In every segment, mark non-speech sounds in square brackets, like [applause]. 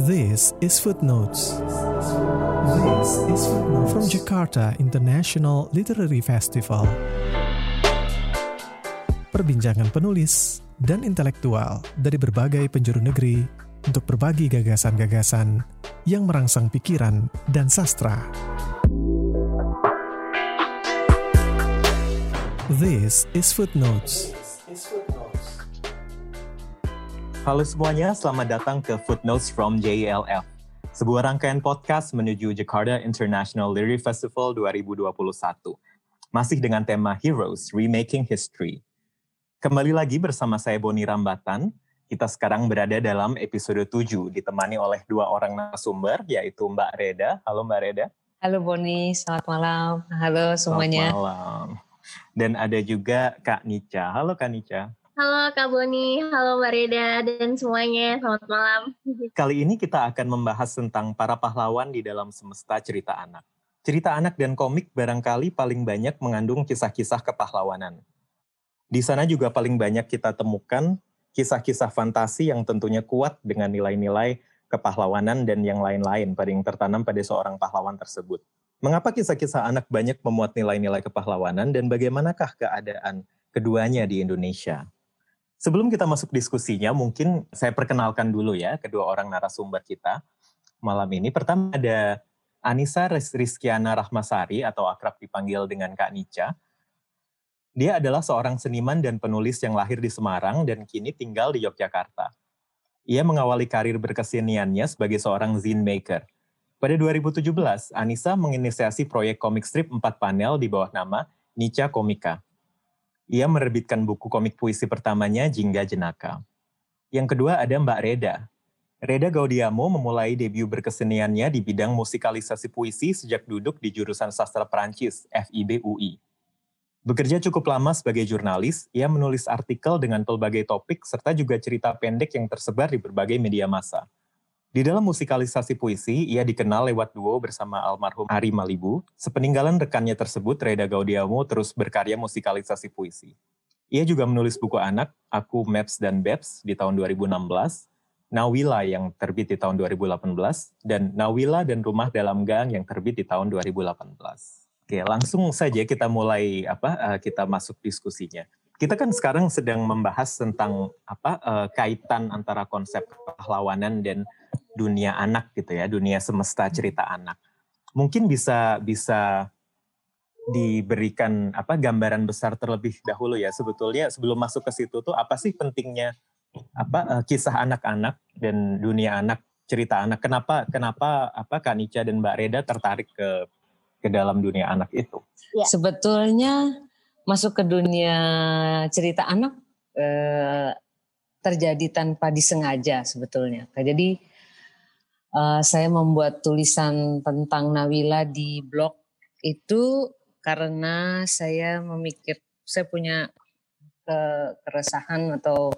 This is Footnotes. This is Footnotes from Jakarta International Literary Festival. Perbincangan penulis dan intelektual dari berbagai penjuru negeri untuk berbagi gagasan-gagasan yang merangsang pikiran dan sastra. This is Footnotes. Halo semuanya, selamat datang ke Footnotes from JLF. Sebuah rangkaian podcast menuju Jakarta International Literary Festival 2021. Masih dengan tema Heroes, Remaking History. Kembali lagi bersama saya Boni Rambatan. Kita sekarang berada dalam episode 7, ditemani oleh dua orang narasumber, yaitu Mbak Reda. Halo Mbak Reda. Halo Boni, selamat malam. Halo semuanya. Selamat malam. Dan ada juga Kak Nica. Halo Kak Nica. Halo Kak Boni, halo Mbak Reda dan semuanya, selamat malam. [laughs] Kali ini kita akan membahas tentang para pahlawan di dalam semesta cerita anak. Cerita anak dan komik barangkali paling banyak mengandung kisah-kisah kepahlawanan. Di sana juga paling banyak kita temukan kisah-kisah fantasi yang tentunya kuat dengan nilai-nilai kepahlawanan dan yang lain-lain pada yang tertanam pada seorang pahlawan tersebut. Mengapa kisah-kisah anak banyak memuat nilai-nilai kepahlawanan dan bagaimanakah keadaan keduanya di Indonesia? Sebelum kita masuk diskusinya, mungkin saya perkenalkan dulu ya kedua orang narasumber kita malam ini. Pertama ada Anissa Rizkiana Rahmasari atau akrab dipanggil dengan Kak Nica. Dia adalah seorang seniman dan penulis yang lahir di Semarang dan kini tinggal di Yogyakarta. Ia mengawali karir berkeseniannya sebagai seorang zine maker. Pada 2017, Anissa menginisiasi proyek komik strip 4 panel di bawah nama Nica Komika ia menerbitkan buku komik puisi pertamanya Jingga Jenaka. Yang kedua ada Mbak Reda. Reda Gaudiamo memulai debut berkeseniannya di bidang musikalisasi puisi sejak duduk di jurusan sastra Perancis, FIB UI. Bekerja cukup lama sebagai jurnalis, ia menulis artikel dengan pelbagai topik serta juga cerita pendek yang tersebar di berbagai media massa. Di dalam musikalisasi puisi, ia dikenal lewat duo bersama almarhum Ari Malibu. Sepeninggalan rekannya tersebut, Reda Gaudiamo terus berkarya musikalisasi puisi. Ia juga menulis buku anak, Aku, Maps, dan Babs di tahun 2016, Nawila yang terbit di tahun 2018, dan Nawila dan Rumah Dalam Gang yang terbit di tahun 2018. Oke, langsung saja kita mulai apa eh, kita masuk diskusinya. Kita kan sekarang sedang membahas tentang apa eh, kaitan antara konsep pahlawanan dan dunia anak gitu ya, dunia semesta cerita anak. Mungkin bisa bisa diberikan apa gambaran besar terlebih dahulu ya sebetulnya sebelum masuk ke situ tuh apa sih pentingnya apa uh, kisah anak-anak dan dunia anak cerita anak kenapa kenapa apa Kanica dan Mbak Reda tertarik ke ke dalam dunia anak itu ya. sebetulnya masuk ke dunia cerita anak eh, terjadi tanpa disengaja sebetulnya. Jadi uh, saya membuat tulisan tentang Nawila di blog itu karena saya memikir saya punya ke, keresahan atau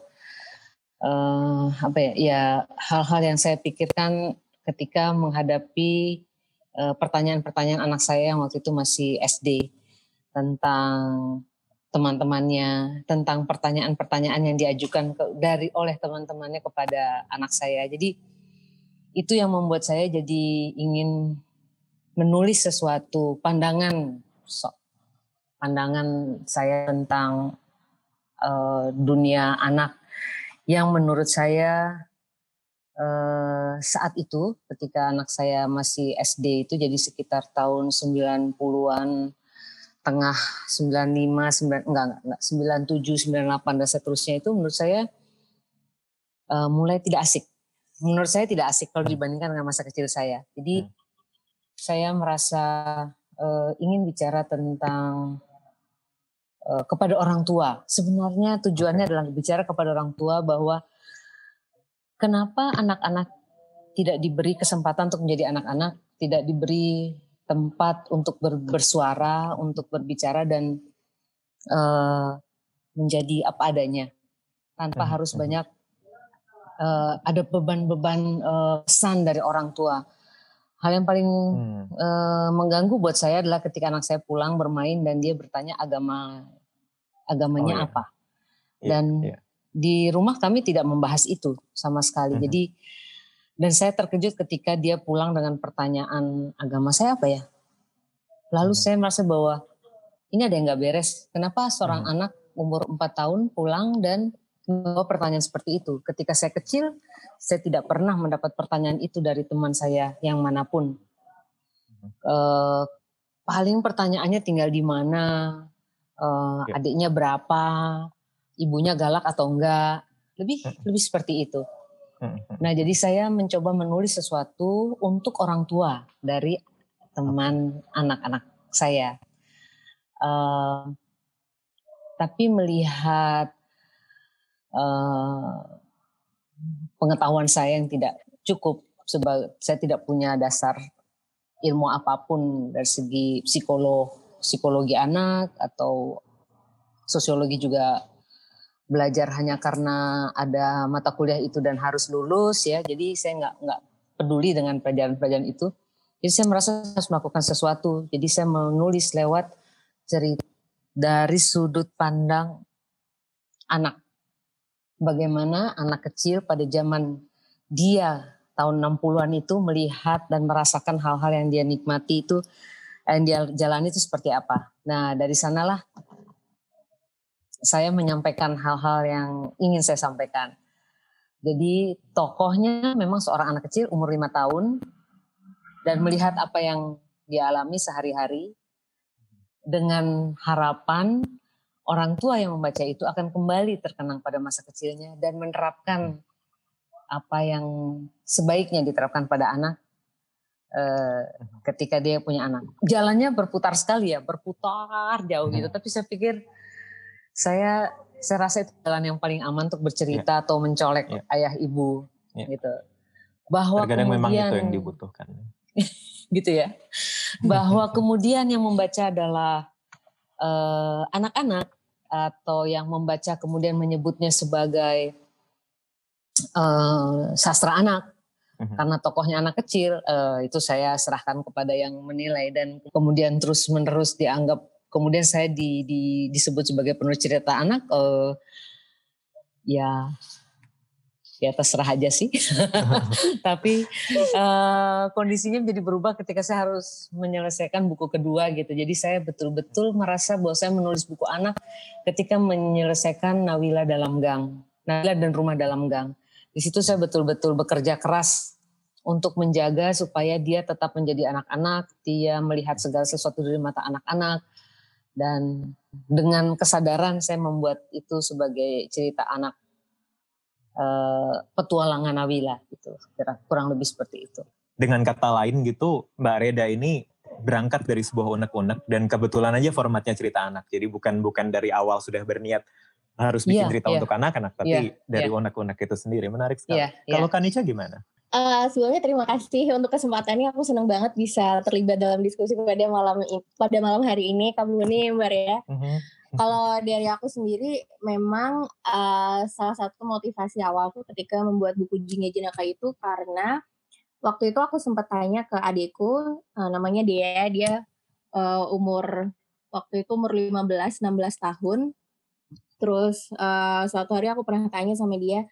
uh, apa ya ya hal-hal yang saya pikirkan ketika menghadapi uh, pertanyaan-pertanyaan anak saya yang waktu itu masih SD tentang teman-temannya tentang pertanyaan-pertanyaan yang diajukan ke, dari oleh teman-temannya kepada anak saya. Jadi itu yang membuat saya jadi ingin menulis sesuatu pandangan so, pandangan saya tentang uh, dunia anak yang menurut saya uh, saat itu ketika anak saya masih SD itu jadi sekitar tahun 90-an tengah 95 9 enggak enggak 97 98 dan seterusnya itu menurut saya uh, mulai tidak asik menurut saya tidak asik kalau dibandingkan dengan masa kecil saya. Jadi hmm. saya merasa uh, ingin bicara tentang uh, kepada orang tua. Sebenarnya tujuannya adalah bicara kepada orang tua bahwa kenapa anak-anak tidak diberi kesempatan untuk menjadi anak-anak, tidak diberi tempat untuk ber, bersuara, untuk berbicara dan uh, menjadi apa adanya, tanpa hmm. harus hmm. banyak uh, ada beban-beban uh, pesan dari orang tua. Hal yang paling hmm. uh, mengganggu buat saya adalah ketika anak saya pulang bermain dan dia bertanya agama agamanya oh, iya. apa. Iya, dan yeah, yeah. di rumah kami tidak membahas itu sama sekali. Hmm. Jadi Dan saya terkejut ketika dia pulang dengan pertanyaan agama saya apa ya. Lalu saya merasa bahwa ini ada yang nggak beres. Kenapa seorang hmm. anak umur 4 tahun pulang dan membawa pertanyaan seperti itu. Ketika saya kecil, saya tidak pernah mendapat pertanyaan itu dari teman saya yang mana pun. Uh, paling pertanyaannya tinggal di mana, ya. adiknya berapa, ibunya galak atau enggak, lebih lebih seperti itu. Nah, jadi saya mencoba menulis sesuatu untuk orang tua dari teman anak-anak saya. Uh, tapi melihat uh, pengetahuan saya yang tidak cukup, sebab saya tidak punya dasar ilmu apa pun dari segi psikolog, psikologi anak atau sosiologi juga belajar hanya karena ada mata kuliah itu dan harus lulus ya. Jadi saya nggak nggak peduli dengan pelajaran-pelajaran itu. Jadi saya merasa harus melakukan sesuatu. Jadi saya menulis lewat cerita dari sudut pandang anak. Bagaimana anak kecil pada zaman dia tahun 60-an itu melihat dan merasakan hal-hal yang dia nikmati itu yang dia jalani itu seperti apa. Nah, dari sanalah saya menyampaikan hal-hal yang ingin saya sampaikan. Jadi tokohnya memang seorang anak kecil umur lima tahun dan melihat apa yang dia alami sehari-hari dengan harapan orang tua yang membaca itu akan kembali terkenang pada masa kecilnya dan menerapkan apa yang sebaiknya diterapkan pada anak eh, ketika dia punya anak. Jalannya berputar sekali ya, berputar jauh gitu. Tapi saya pikir saya saya rasa itu jalan yang paling aman untuk bercerita yeah. atau mencolek yeah. ayah ibu yeah. gitu bahwa Terkadang kemudian memang itu yang dibutuhkan [laughs] gitu ya bahwa kemudian yang membaca adalah uh, anak-anak atau yang membaca kemudian menyebutnya sebagai uh, sastra anak mhm. karena tokohnya anak kecil uh, itu saya serahkan kepada yang menilai dan kemudian terus menerus dianggap kemudian saya di, di, disebut sebagai penulis cerita anak uh, ya ya terserah aja sih. [laughs] Tapi uh, kondisinya menjadi berubah ketika saya harus menyelesaikan buku kedua gitu. Jadi saya betul-betul merasa bahwa saya menulis buku anak ketika menyelesaikan Nawila dalam gang Nawila dan rumah dalam gang. Di situ saya betul-betul bekerja keras untuk menjaga supaya dia tetap menjadi anak-anak, dia melihat segala sesuatu dari mata anak-anak, dan dengan kesadaran saya membuat itu sebagai cerita anak uh, petualangan Nawila gitu kurang lebih seperti itu dengan kata lain gitu Mbak Reda ini berangkat dari sebuah unek-unek dan kebetulan aja formatnya cerita anak jadi bukan bukan dari awal sudah berniat harus bikin yeah, cerita yeah. untuk anak-anak tapi yeah, dari yeah. unek-unek itu sendiri menarik sekali. Yeah, yeah. Kalau Kanica gimana? Uh, sebelumnya terima kasih untuk kesempatannya. Aku senang banget bisa terlibat dalam diskusi pada malam pada malam hari ini. Kamu ini Mbak ya. Uh-huh. Kalau dari aku sendiri, memang uh, salah satu motivasi awalku ketika membuat buku Jinga Jenaka itu karena waktu itu aku sempat tanya ke adikku, uh, namanya dia, dia uh, umur waktu itu umur 15-16 tahun. Terus uh, suatu hari aku pernah tanya sama dia,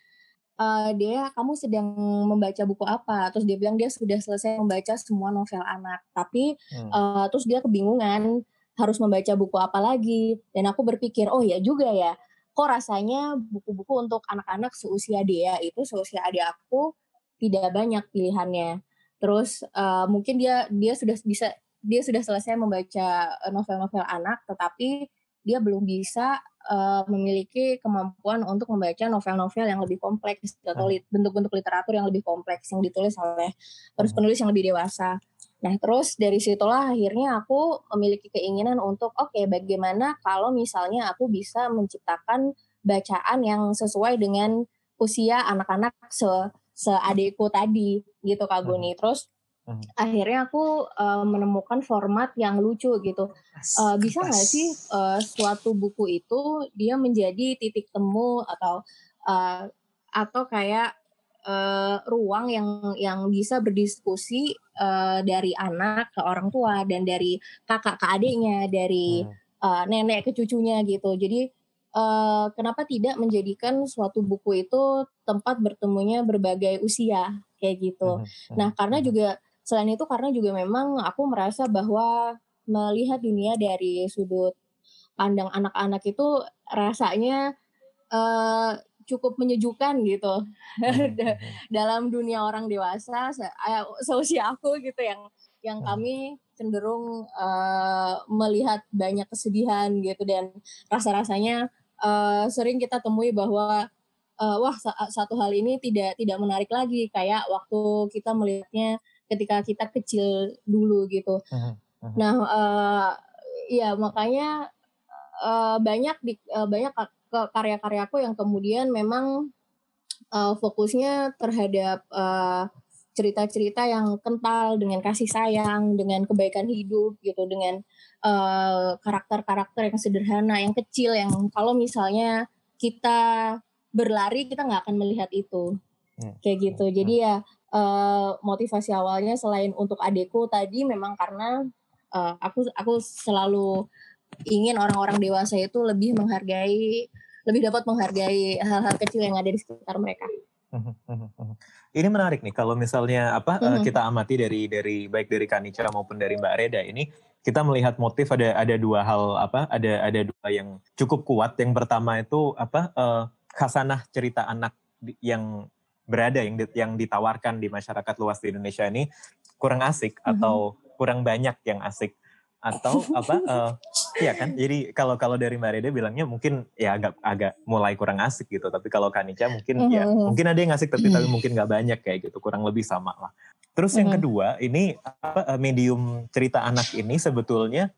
uh, dia kamu sedang membaca buku apa? Terus dia bilang dia sudah selesai membaca semua novel anak. Tapi hmm. uh, terus dia kebingungan harus membaca buku apa lagi? Dan aku berpikir oh ya juga ya kok rasanya buku-buku untuk anak-anak seusia dia itu seusia adik aku tidak banyak pilihannya? Terus uh, mungkin dia dia sudah bisa dia sudah selesai membaca novel-novel anak tetapi dia belum bisa uh, memiliki kemampuan untuk membaca novel-novel yang lebih kompleks atau hmm. bentuk-bentuk literatur yang lebih kompleks yang ditulis oleh penulis-penulis yang lebih dewasa. Nah, terus dari situlah akhirnya aku memiliki keinginan untuk oke, okay, bagaimana kalau misalnya aku bisa menciptakan bacaan yang sesuai dengan usia anak-anak se seadikku tadi gitu Kak Guni. Terus Hmm. Akhirnya aku uh, menemukan format yang lucu gitu. Uh, bisa nggak sih uh, suatu buku itu dia menjadi titik temu atau uh, atau kayak uh, ruang yang yang bisa berdiskusi uh, dari anak ke orang tua dan dari kakak ke adiknya, dari uh, nenek ke cucunya gitu. Jadi uh, kenapa tidak menjadikan suatu buku itu tempat bertemunya berbagai usia kayak gitu. Nah karena juga selain itu karena juga memang aku merasa bahwa melihat dunia dari sudut pandang anak-anak itu rasanya uh, cukup menyejukkan gitu. [laughs] Dalam dunia orang dewasa seusia aku gitu yang yang kami cenderung uh, melihat banyak kesedihan gitu dan rasa-rasanya uh, sering kita temui bahwa uh, wah satu hal ini tidak tidak menarik lagi. Kayak waktu kita melihatnya ketika kita kecil dulu gitu. Uh-huh. Uh-huh. Nah, uh, ya makanya uh, banyak di uh, banyak karya-karyaku yang kemudian memang uh, fokusnya terhadap uh, cerita-cerita yang kental dengan kasih sayang, dengan kebaikan hidup gitu, dengan karakter-karakter uh, yang sederhana, yang kecil, yang kalau misalnya kita berlari kita nggak akan melihat itu hmm. kayak gitu hmm. jadi ya uh, motivasi awalnya selain untuk adekku tadi memang karena uh, aku aku selalu ingin orang-orang dewasa itu lebih menghargai lebih dapat menghargai hal-hal kecil yang ada di sekitar mereka. Hmm, ini menarik nih kalau misalnya apa uh, kita amati dari dari baik dari Kanica maupun dari Mbak Reda ini kita melihat motif ada ada dua hal apa ada ada dua yang cukup kuat. Yang pertama itu apa uh, khasanah cerita anak yang berada yang yang ditawarkan di masyarakat luas di Indonesia ini kurang asik mm-hmm. atau kurang banyak yang asik atau [laughs] apa uh, ya kan jadi kalau kalau dari Mbak Reda bilangnya mungkin ya agak agak mulai kurang asik gitu tapi kalau Kanica mungkin mm-hmm. ya mungkin ada yang asik tapi mm-hmm. tapi mungkin nggak banyak kayak gitu kurang lebih sama lah terus mm-hmm. yang kedua ini apa eh, medium cerita anak ini sebetulnya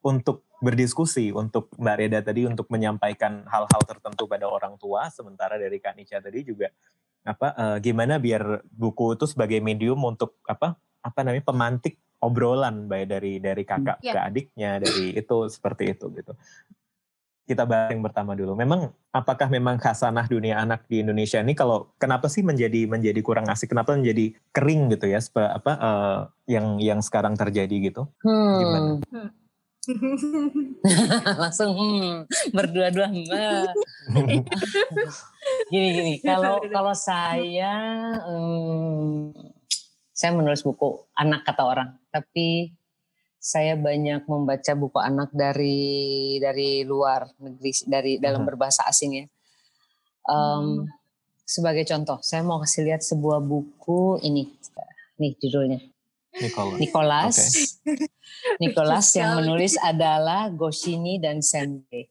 untuk berdiskusi untuk Mbak Reda tadi untuk menyampaikan hal-hal tertentu pada orang tua sementara dari Kak Nica tadi juga apa uh, gimana biar buku itu sebagai medium untuk apa apa namanya pemantik obrolan baik dari dari kakak yeah. ke adiknya dari itu seperti itu gitu kita bahas yang pertama dulu. Memang apakah memang khasanah dunia anak di Indonesia ini kalau kenapa sih menjadi menjadi kurang asik? Kenapa menjadi kering gitu ya? Apa uh, yang yang sekarang terjadi gitu? Hmm. Gimana? Hmm. [laughs] langsung hmm, berdua-dua mbak [laughs] gini gini kalau kalau saya um, saya menulis buku anak kata orang tapi saya banyak membaca buku anak dari dari luar negeri dari dalam hmm. berbahasa asing ya um, sebagai contoh saya mau kasih lihat sebuah buku ini nih judulnya Nicholas. Nicholas. Okay. Nicholas yang menulis adalah Goscinny dan Sembe.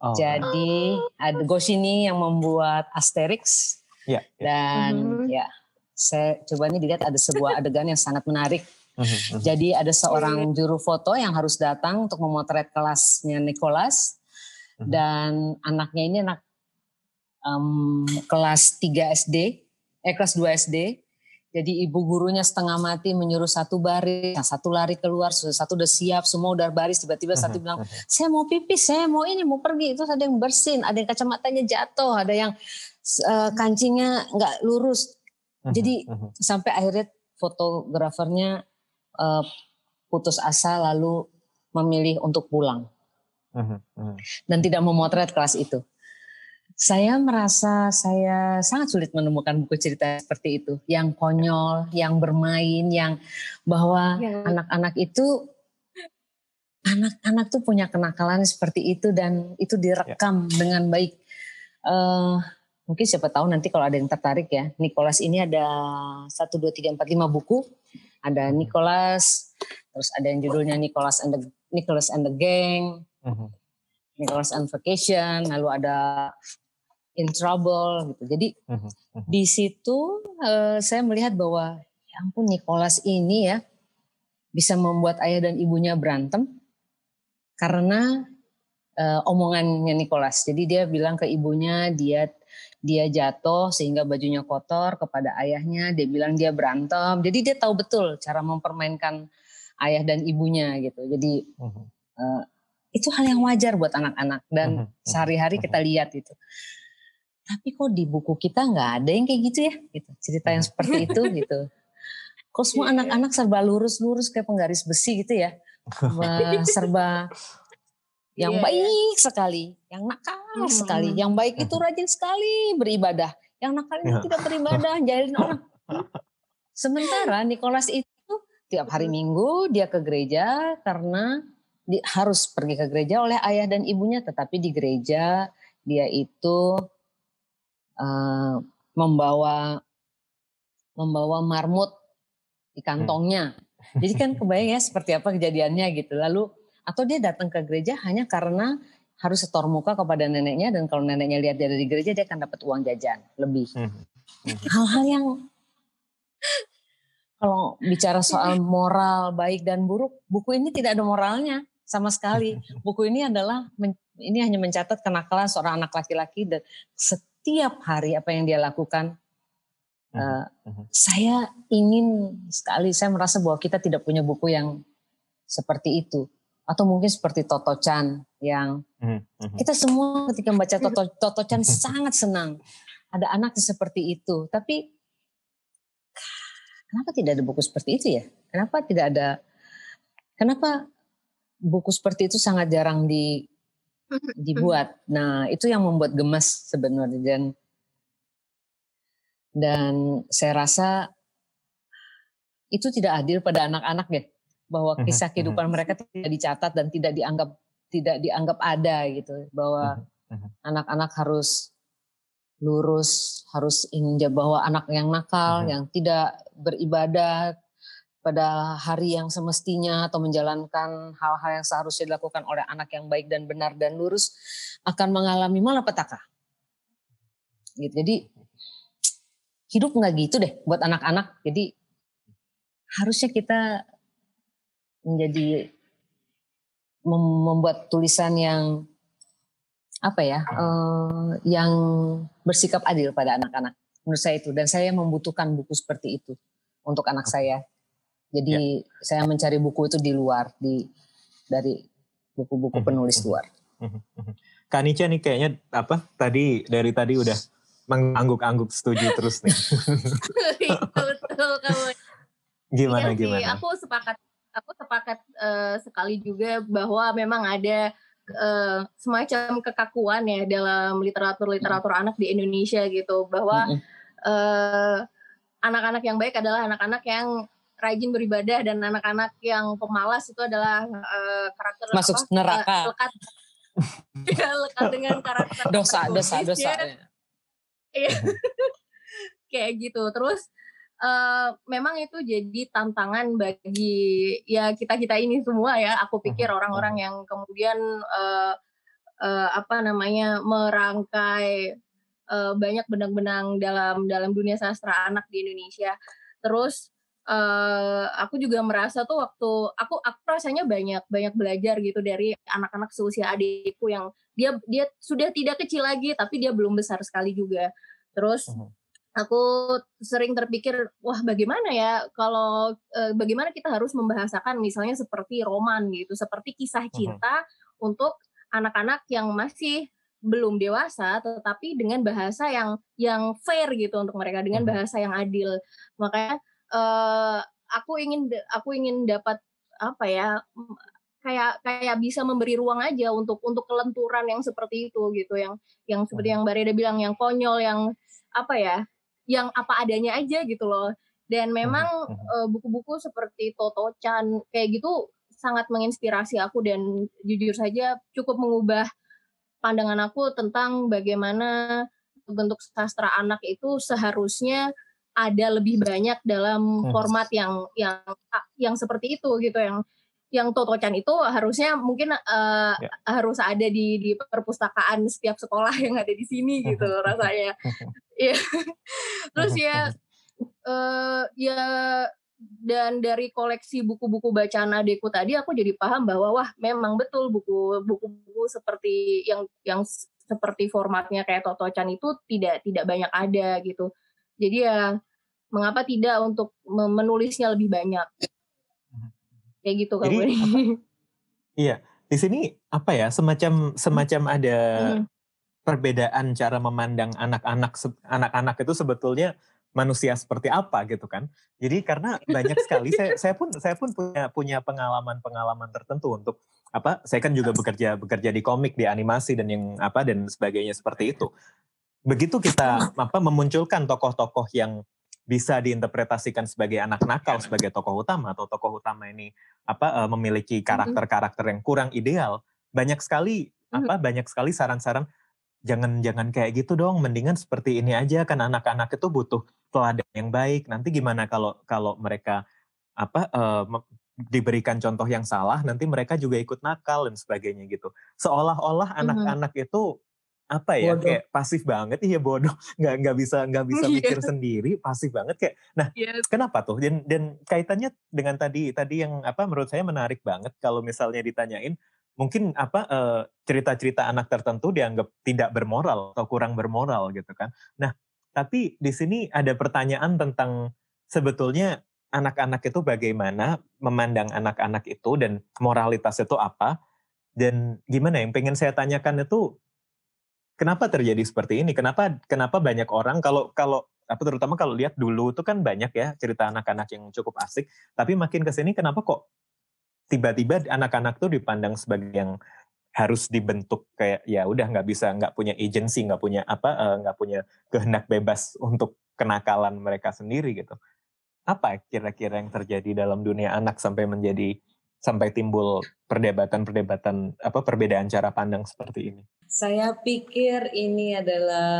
Oh. Jadi ada Goscinny yang membuat Asterix. Yeah, yeah. Dan mm-hmm. ya, saya coba ini dilihat ada sebuah [laughs] adegan yang sangat menarik. Mm-hmm. Jadi ada seorang juru foto yang harus datang untuk memotret kelasnya Nicholas mm-hmm. dan anaknya ini anak um, kelas 3 SD, eh kelas 2 SD jadi ibu gurunya setengah mati menyuruh satu baris, nah satu lari keluar, satu udah siap, semua udah baris. Tiba-tiba satu bilang, [laughs] saya mau pipis, saya mau ini, mau pergi. Itu ada yang bersin, ada yang kacamatanya jatuh, ada yang uh, kancingnya nggak lurus. Jadi sampai akhirnya fotografernya uh, putus asa lalu memilih untuk pulang dan tidak memotret kelas itu saya merasa saya sangat sulit menemukan buku cerita seperti itu, yang konyol, yang bermain, yang bahwa ya. anak-anak ya. itu anak-anak tuh punya kenakalan seperti itu dan itu direkam ya. dengan baik. Uh, mungkin siapa tahu nanti kalau ada yang tertarik ya, Nicholas ini ada satu dua tiga empat lima buku, ada hmm. Nicholas, terus ada yang judulnya Nicholas and the Nicholas and the Gang. Uh -huh. Nicholas and Vacation, lalu ada in trouble gitu. Jadi uh-huh, uh-huh. di situ uh, saya melihat bahwa ya ampun Nicholas ini ya bisa membuat ayah dan ibunya berantem karena uh, omongannya Nicholas. Jadi dia bilang ke ibunya dia dia jatuh sehingga bajunya kotor kepada ayahnya. Dia bilang dia berantem. Jadi dia tahu betul cara mempermainkan ayah dan ibunya gitu. Jadi uh-huh. uh, itu hal yang wajar buat anak-anak dan uh-huh. sehari-hari kita lihat itu tapi kok di buku kita nggak ada yang kayak gitu ya? Gitu cerita yang seperti itu [laughs] gitu. Kok semua iya. anak-anak serba lurus-lurus kayak penggaris besi gitu ya? Serba [laughs] yang yeah, iya. baik sekali yang nakal sekali yang baik itu rajin sekali beribadah yang nakal itu tidak beribadah jahilin orang. Sementara Nicholas itu tiap hari Minggu dia ke gereja karena di, harus pergi ke gereja oleh ayah dan ibunya, tetapi di gereja dia itu uh, membawa membawa marmut di kantongnya. Jadi kan [laughs] kebayang ya seperti apa kejadiannya gitu. Lalu atau dia datang ke gereja hanya karena harus setor muka kepada neneknya dan kalau neneknya lihat dia dari gereja dia akan dapat uang jajan lebih. Hmm. Hmm. Hal-hal yang [laughs] kalau bicara soal moral baik dan buruk, buku ini tidak ada moralnya sama sekali. [laughs] Buku ini adalah ini hanya mencatat kenakalan seorang anak laki-laki dan setiap hari apa yang dia lakukan. Uh, saya ingin sekali, saya merasa bahwa kita tidak punya buku yang seperti itu. Atau mungkin seperti Toto Chan yang -hmm. kita semua ketika membaca Toto, Toto Chan [laughs] sangat senang. Ada anak seperti itu. Tapi kenapa tidak ada buku seperti itu ya? Kenapa tidak ada kenapa buku seperti itu sangat jarang di dibuat. Nah itu yang membuat gemes sebenarnya dan dan saya rasa itu tidak adil pada anak-anak ya bahwa mhm, kisah kehidupan mhm. mereka tidak dicatat dan tidak dianggap tidak dianggap ada gitu bahwa anak-anak harus lurus harus ingin bahwa anak yang nakal yang tidak beribadah pada hari yang semestinya atau menjalankan hal-hal yang seharusnya dilakukan oleh anak yang baik dan benar dan lurus akan mengalami malapetaka. Gitu. Jadi hidup nggak gitu deh buat anak-anak. Jadi harusnya kita menjadi membuat tulisan yang apa ya uh, yang bersikap adil pada anak-anak menurut saya itu dan saya membutuhkan buku seperti itu untuk anak saya jadi ya. saya mencari buku itu di luar di dari buku-buku mhm, penulis mhm. luar. Mhm, Kanica nih kayaknya apa tadi dari tadi udah mengangguk-angguk setuju terus nih. [laughs] Betul kamu gimana iya gimana? sih, aku sepakat aku sepakat uh, sekali juga bahwa memang ada uh, semacam kekakuan ya dalam literatur-literatur mm. anak di Indonesia gitu. Bahwa mm uh, anak-anak yang baik adalah anak-anak yang rajin beribadah dan anak-anak yang pemalas itu adalah uh, karakter masuk apa, neraka. Uh, lekat. Ya, [laughs] lekat dengan karakter [laughs] dosa dosa dosa iya. [laughs] Kayak gitu. Terus uh, memang itu jadi tantangan bagi ya kita kita ini semua ya. Aku pikir mhm, orang-orang yang kemudian uh, uh, apa namanya merangkai uh, banyak benang-benang dalam dalam dunia sastra anak di Indonesia. Terus uh, aku juga merasa tuh waktu aku aku rasanya banyak banyak belajar gitu dari anak-anak seusia adikku yang dia dia sudah tidak kecil lagi tapi dia belum besar sekali juga. Terus uh aku sering terpikir wah bagaimana ya kalau e, bagaimana kita harus membahasakan misalnya seperti roman gitu seperti kisah cinta uh-huh. untuk anak-anak yang masih belum dewasa tetapi dengan bahasa yang yang fair gitu untuk mereka dengan bahasa yang adil makanya e, aku ingin aku ingin dapat apa ya kayak kayak bisa memberi ruang aja untuk untuk kelenturan yang seperti itu gitu yang yang seperti yang Mbak bilang yang konyol yang apa ya yang apa adanya aja gitu loh. Dan memang uh, buku-buku seperti Toto Chan kayak gitu sangat menginspirasi aku dan jujur saja cukup mengubah pandangan aku tentang bagaimana bentuk sastra anak itu seharusnya ada lebih banyak dalam format yang yang yang seperti itu gitu yang yang Toto-chan itu harusnya mungkin uh, ya. harus ada di di perpustakaan setiap sekolah [laughs] yang ada di sini gitu [laughs] rasanya. Iya. [laughs] Terus ya uh, ya dan dari koleksi buku-buku bacaan adekku tadi aku jadi paham bahwa wah memang betul buku buku-buku seperti yang yang seperti formatnya kayak Toto-chan itu tidak tidak banyak ada gitu. Jadi ya mengapa tidak untuk menulisnya lebih banyak? Kayak gitu Jadi, apa, iya di sini apa ya semacam semacam hmm. ada hmm. perbedaan cara memandang anak-anak anak-anak itu sebetulnya manusia seperti apa gitu kan. Jadi karena banyak sekali saya saya pun saya pun punya punya pengalaman pengalaman tertentu untuk apa saya kan juga bekerja bekerja di komik di animasi dan yang apa dan sebagainya seperti itu begitu kita apa memunculkan tokoh-tokoh yang bisa diinterpretasikan sebagai anak nakal sebagai tokoh utama atau tokoh utama ini apa uh, memiliki karakter-karakter yang kurang ideal banyak sekali apa banyak sekali saran-saran jangan jangan kayak gitu dong mendingan seperti ini aja kan anak-anak itu butuh teladan yang baik. Nanti gimana kalau kalau mereka apa uh, diberikan contoh yang salah nanti mereka juga ikut nakal dan sebagainya gitu. Seolah-olah anak-anak itu apa ya bodoh. kayak pasif banget iya bodoh [laughs] nggak nggak bisa nggak bisa [laughs] iya. mikir sendiri pasif banget kayak nah yes. kenapa tuh dan dan kaitannya dengan tadi tadi yang apa menurut saya menarik banget kalau misalnya ditanyain mungkin apa uh, cerita-cerita anak tertentu dianggap tidak bermoral atau kurang bermoral gitu kan nah tapi di sini ada pertanyaan tentang sebetulnya anak-anak itu bagaimana memandang anak-anak itu dan moralitas itu apa dan gimana yang pengen saya tanyakan itu kenapa terjadi seperti ini? Kenapa kenapa banyak orang kalau kalau apa terutama kalau lihat dulu itu kan banyak ya cerita anak-anak yang cukup asik, tapi makin ke sini kenapa kok tiba-tiba anak-anak tuh dipandang sebagai yang harus dibentuk kayak ya udah nggak bisa nggak punya agency nggak punya apa eh, nggak uh, punya kehendak bebas untuk kenakalan mereka sendiri gitu apa kira-kira yang terjadi dalam dunia anak sampai menjadi sampai timbul perdebatan-perdebatan apa perbedaan cara pandang seperti ini saya pikir ini adalah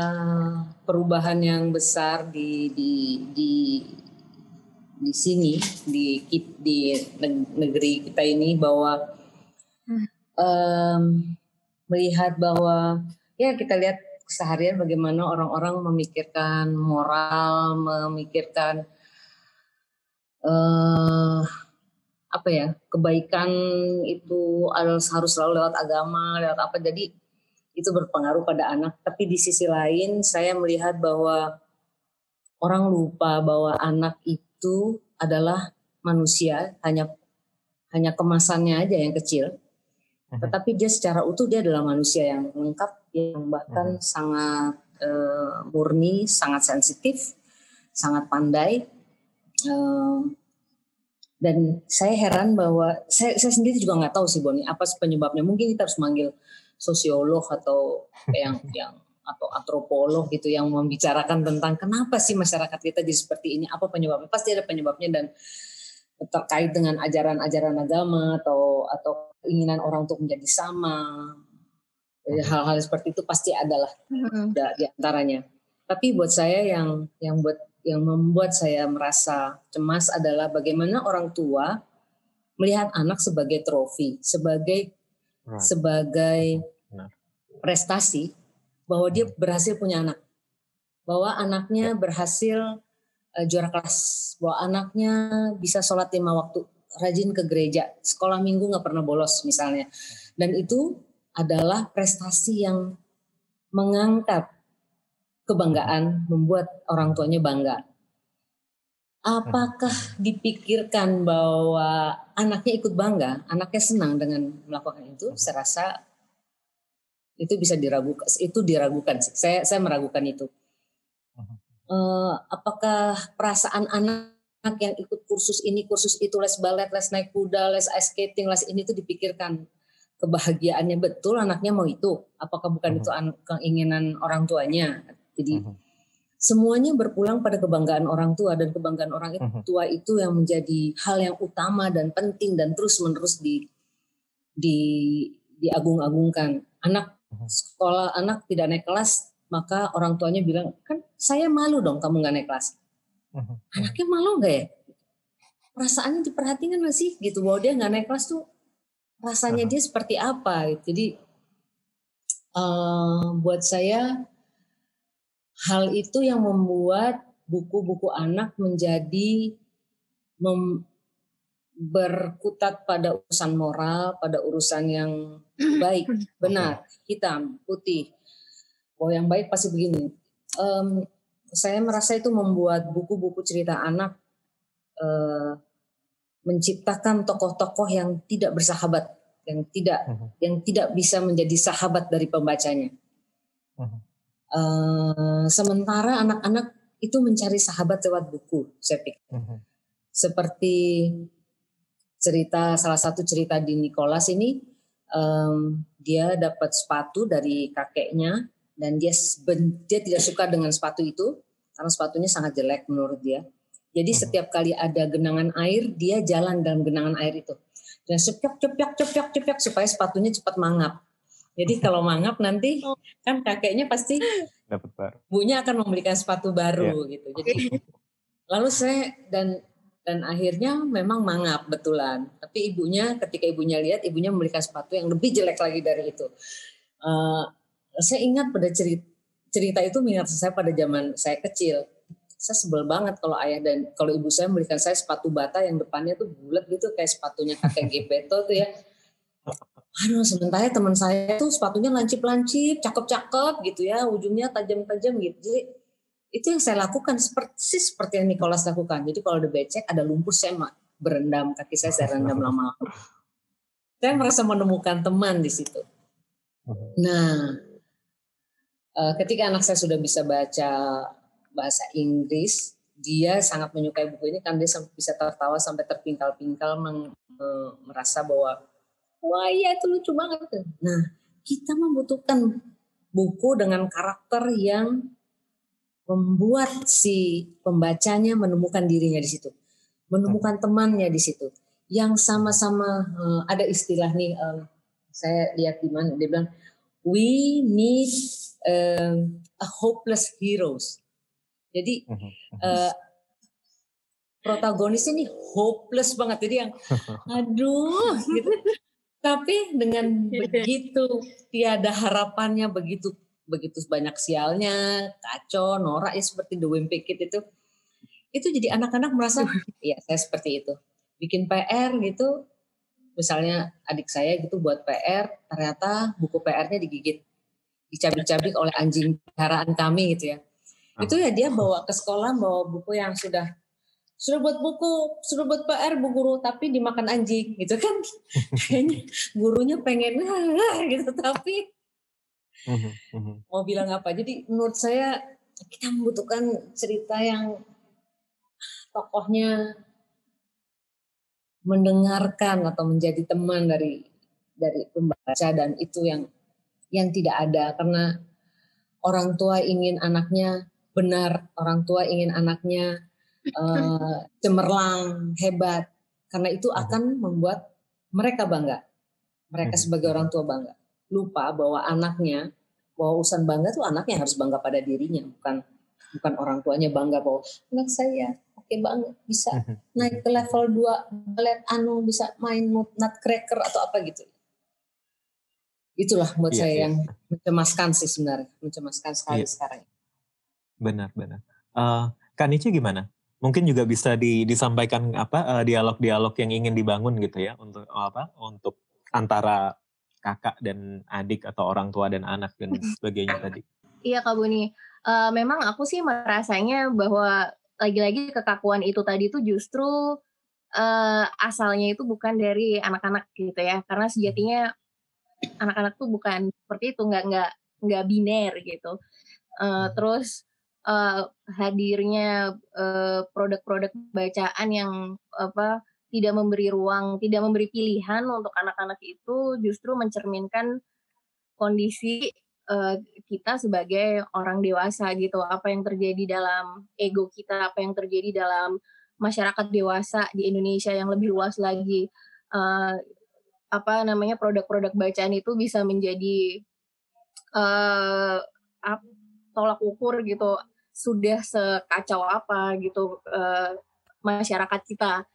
perubahan yang besar di di di di sini di di negeri kita ini bahwa um, melihat bahwa ya kita lihat seharian bagaimana orang-orang memikirkan moral, memikirkan uh, apa ya kebaikan itu harus harus selalu lewat agama, lewat apa. Jadi itu berpengaruh pada anak. Tapi di sisi lain saya melihat bahwa orang lupa bahwa anak itu adalah manusia, hanya hanya kemasannya aja yang kecil. Mhm. Tetapi dia secara utuh dia adalah manusia yang lengkap, yang bahkan uh sangat uh, murni, sangat sensitif, sangat pandai. Uh, dan saya heran bahwa saya, saya sendiri juga nggak tahu sih Boni apa penyebabnya. Mungkin kita harus manggil sosiolog atau yang [laughs] yang atau antropolog gitu yang membicarakan tentang kenapa sih masyarakat kita jadi seperti ini, apa penyebabnya? Pasti ada penyebabnya dan terkait dengan ajaran-ajaran agama atau atau keinginan orang untuk menjadi sama. Hal-hal seperti itu pasti adalah hmm. di antaranya. Tapi buat saya yang yang buat yang membuat saya merasa cemas adalah bagaimana orang tua melihat anak sebagai trofi, sebagai right. sebagai prestasi bahwa dia hmm. berhasil punya anak, bahwa anaknya ya. berhasil uh, juara kelas, bahwa anaknya bisa sholat lima waktu, rajin ke gereja, sekolah minggu nggak pernah bolos misalnya, dan itu adalah prestasi yang mengangkat kebanggaan, membuat orang tuanya bangga. Apakah hmm. dipikirkan bahwa anaknya ikut bangga, anaknya senang dengan melakukan itu? Saya rasa itu bisa diragukan itu diragukan saya saya meragukan itu uh, apakah perasaan anak yang ikut kursus ini kursus itu les balet les naik kuda les ice skating les ini tuh dipikirkan kebahagiaannya betul anaknya mau itu apakah bukan uh-huh. itu keinginan orang tuanya jadi. Semuanya berpulang pada kebanggaan orang tua dan kebanggaan orang uh-huh. tua itu yang menjadi hal yang utama dan penting dan terus menerus di di diagung-agungkan anak sekolah anak tidak naik kelas, maka orang tuanya bilang, kan saya malu dong kamu nggak naik kelas. Anaknya malu nggak ya? Perasaannya diperhatikan nggak sih gitu bahwa dia nggak naik kelas tuh rasanya dia seperti apa? Jadi uh, buat saya hal itu yang membuat buku-buku anak menjadi mem, berkutat pada urusan moral, pada urusan yang [clears throat] baik, benar, hitam, putih. Oh, yang baik pasti begini. Um, saya merasa itu membuat buku-buku cerita anak uh, menciptakan tokoh-tokoh yang tidak bersahabat, yang tidak uh-huh. yang tidak bisa menjadi sahabat dari pembacanya. Uh-huh. Uh, sementara anak-anak itu mencari sahabat lewat buku, saya pikir. Uh-huh. Seperti cerita salah satu cerita di Nicholas ini um, dia dapat sepatu dari kakeknya dan dia dia tidak suka dengan sepatu itu karena sepatunya sangat jelek menurut dia. Jadi hmm. setiap kali ada genangan air, dia jalan dalam genangan air itu. Dan cepiak, cepiak, cepiak, cepiak supaya sepatunya cepat mangap. Jadi kalau mangap nanti kan kakeknya pasti dapat baru. Bunya akan membelikan sepatu baru yeah. gitu. Jadi lalu saya dan dan akhirnya memang mangap betulan. Tapi ibunya ketika ibunya lihat ibunya membelikan sepatu yang lebih jelek lagi dari itu. Uh, saya ingat pada cerita cerita itu mengingat saya pada zaman saya kecil. Saya sebel banget kalau ayah dan kalau ibu saya membelikan saya sepatu bata yang depannya tuh bulat gitu kayak sepatunya kakek Gepeto tuh ya aduh sementara teman saya tuh sepatunya lancip-lancip, cakep-cakep gitu ya, ujungnya tajam-tajam gitu. Jadi itu yang saya lakukan seperti seperti yang Nicholas lakukan. Jadi kalau ada becek, ada lumpur saya berendam kaki saya saya rendam lama-lama. Saya merasa menemukan teman di situ. Nah, eh, ketika anak saya sudah bisa baca bahasa Inggris, dia sangat menyukai buku ini karena dia bisa tertawa sampai terpingkal-pingkal merasa bahwa wah iya itu lucu banget tuh. Nah, kita membutuhkan buku dengan karakter yang membuat si pembacanya menemukan dirinya di situ, menemukan temannya di situ, yang sama-sama uh, ada istilah nih, uh, saya lihat di mana dia bilang, we need uh, a hopeless heroes. Jadi uh, protagonis ini hopeless banget, jadi yang [laughs] aduh gitu tapi dengan [laughs] begitu tiada harapannya, begitu begitu banyak sialnya, kacau, norak ya seperti The Wimpy Kid itu, itu jadi anak-anak merasa, [laughs] ya saya seperti itu. Bikin PR gitu, misalnya adik saya gitu buat PR, ternyata buku PR-nya digigit, dicabik-cabik oleh anjing peliharaan kami gitu ya. Itu ya dia bawa ke sekolah, bawa buku yang sudah sudah buat buku, sudah buat PR bu guru, tapi dimakan anjing gitu kan. [laughs] Kayaknya gurunya pengen gitu, tapi mhm, mhm. mau bilang apa. Jadi menurut saya kita membutuhkan cerita yang tokohnya mendengarkan atau menjadi teman dari dari pembaca dan itu yang yang tidak ada karena orang tua ingin anaknya benar, orang tua ingin anaknya uh, cemerlang, hebat. Karena itu akan membuat mereka bangga. Mereka sebagai orang tua bangga. Lupa bahwa anaknya, bahwa urusan bangga itu anaknya harus bangga pada dirinya, bukan bukan orang tuanya bangga bahwa anak saya oke okay banget bisa [laughs] naik ke level 2 balet anu bisa main nutcracker atau apa gitu. Itulah buat iya, saya iya. yang mencemaskan sih sebenarnya, mencemaskan sekali iya. sekarang. Benar, benar. Uh, Kak Nici gimana? Mungkin juga bisa di, disampaikan apa eh, dialog-dialog yang ingin dibangun gitu ya untuk apa untuk antara kakak dan adik atau orang tua dan anak dan sebagainya tadi. Iya Kak Buni, uh, memang aku sih merasanya bahwa lagi-lagi kekakuan itu tadi tuh justru uh, asalnya itu bukan dari anak-anak gitu ya, karena sejatinya anak-anak tuh bukan seperti itu, nggak nggak nggak biner gitu. Uh, terus uh, hadirnya produk-produk uh, bacaan yang apa tidak memberi ruang, tidak memberi pilihan untuk anak-anak itu justru mencerminkan kondisi uh, kita sebagai orang dewasa gitu. Apa yang terjadi dalam ego kita, apa yang terjadi dalam masyarakat dewasa di Indonesia yang lebih luas lagi. Uh, apa namanya produk-produk bacaan itu bisa menjadi uh, tolak ukur gitu sudah sekacau apa gitu uh, masyarakat kita.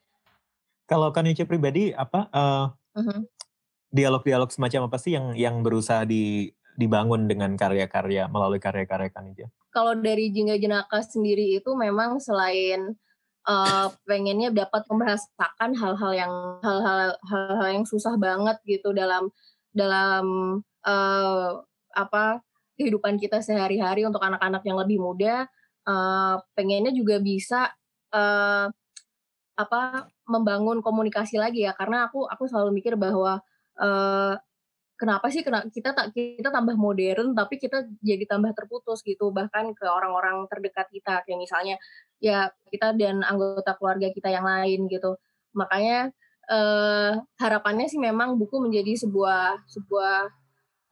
Kalau Kanice pribadi apa uh, uh-huh. dialog-dialog semacam apa sih yang yang berusaha di dibangun dengan karya-karya melalui karya-karya Kanice? Kalau dari Jingga Jenaka sendiri itu memang selain uh, pengennya dapat membahasakan hal-hal yang hal-hal hal-hal yang susah banget gitu dalam dalam uh, apa kehidupan kita sehari-hari untuk anak-anak yang lebih muda uh, pengennya juga bisa uh, apa membangun komunikasi lagi ya. Karena aku aku selalu mikir bahwa uh, kenapa sih kita tak kita tambah modern tapi kita jadi tambah terputus gitu. Bahkan ke orang-orang terdekat kita. Kayak misalnya ya kita dan anggota keluarga kita yang lain gitu. Makanya uh, harapannya sih memang buku menjadi sebuah sebuah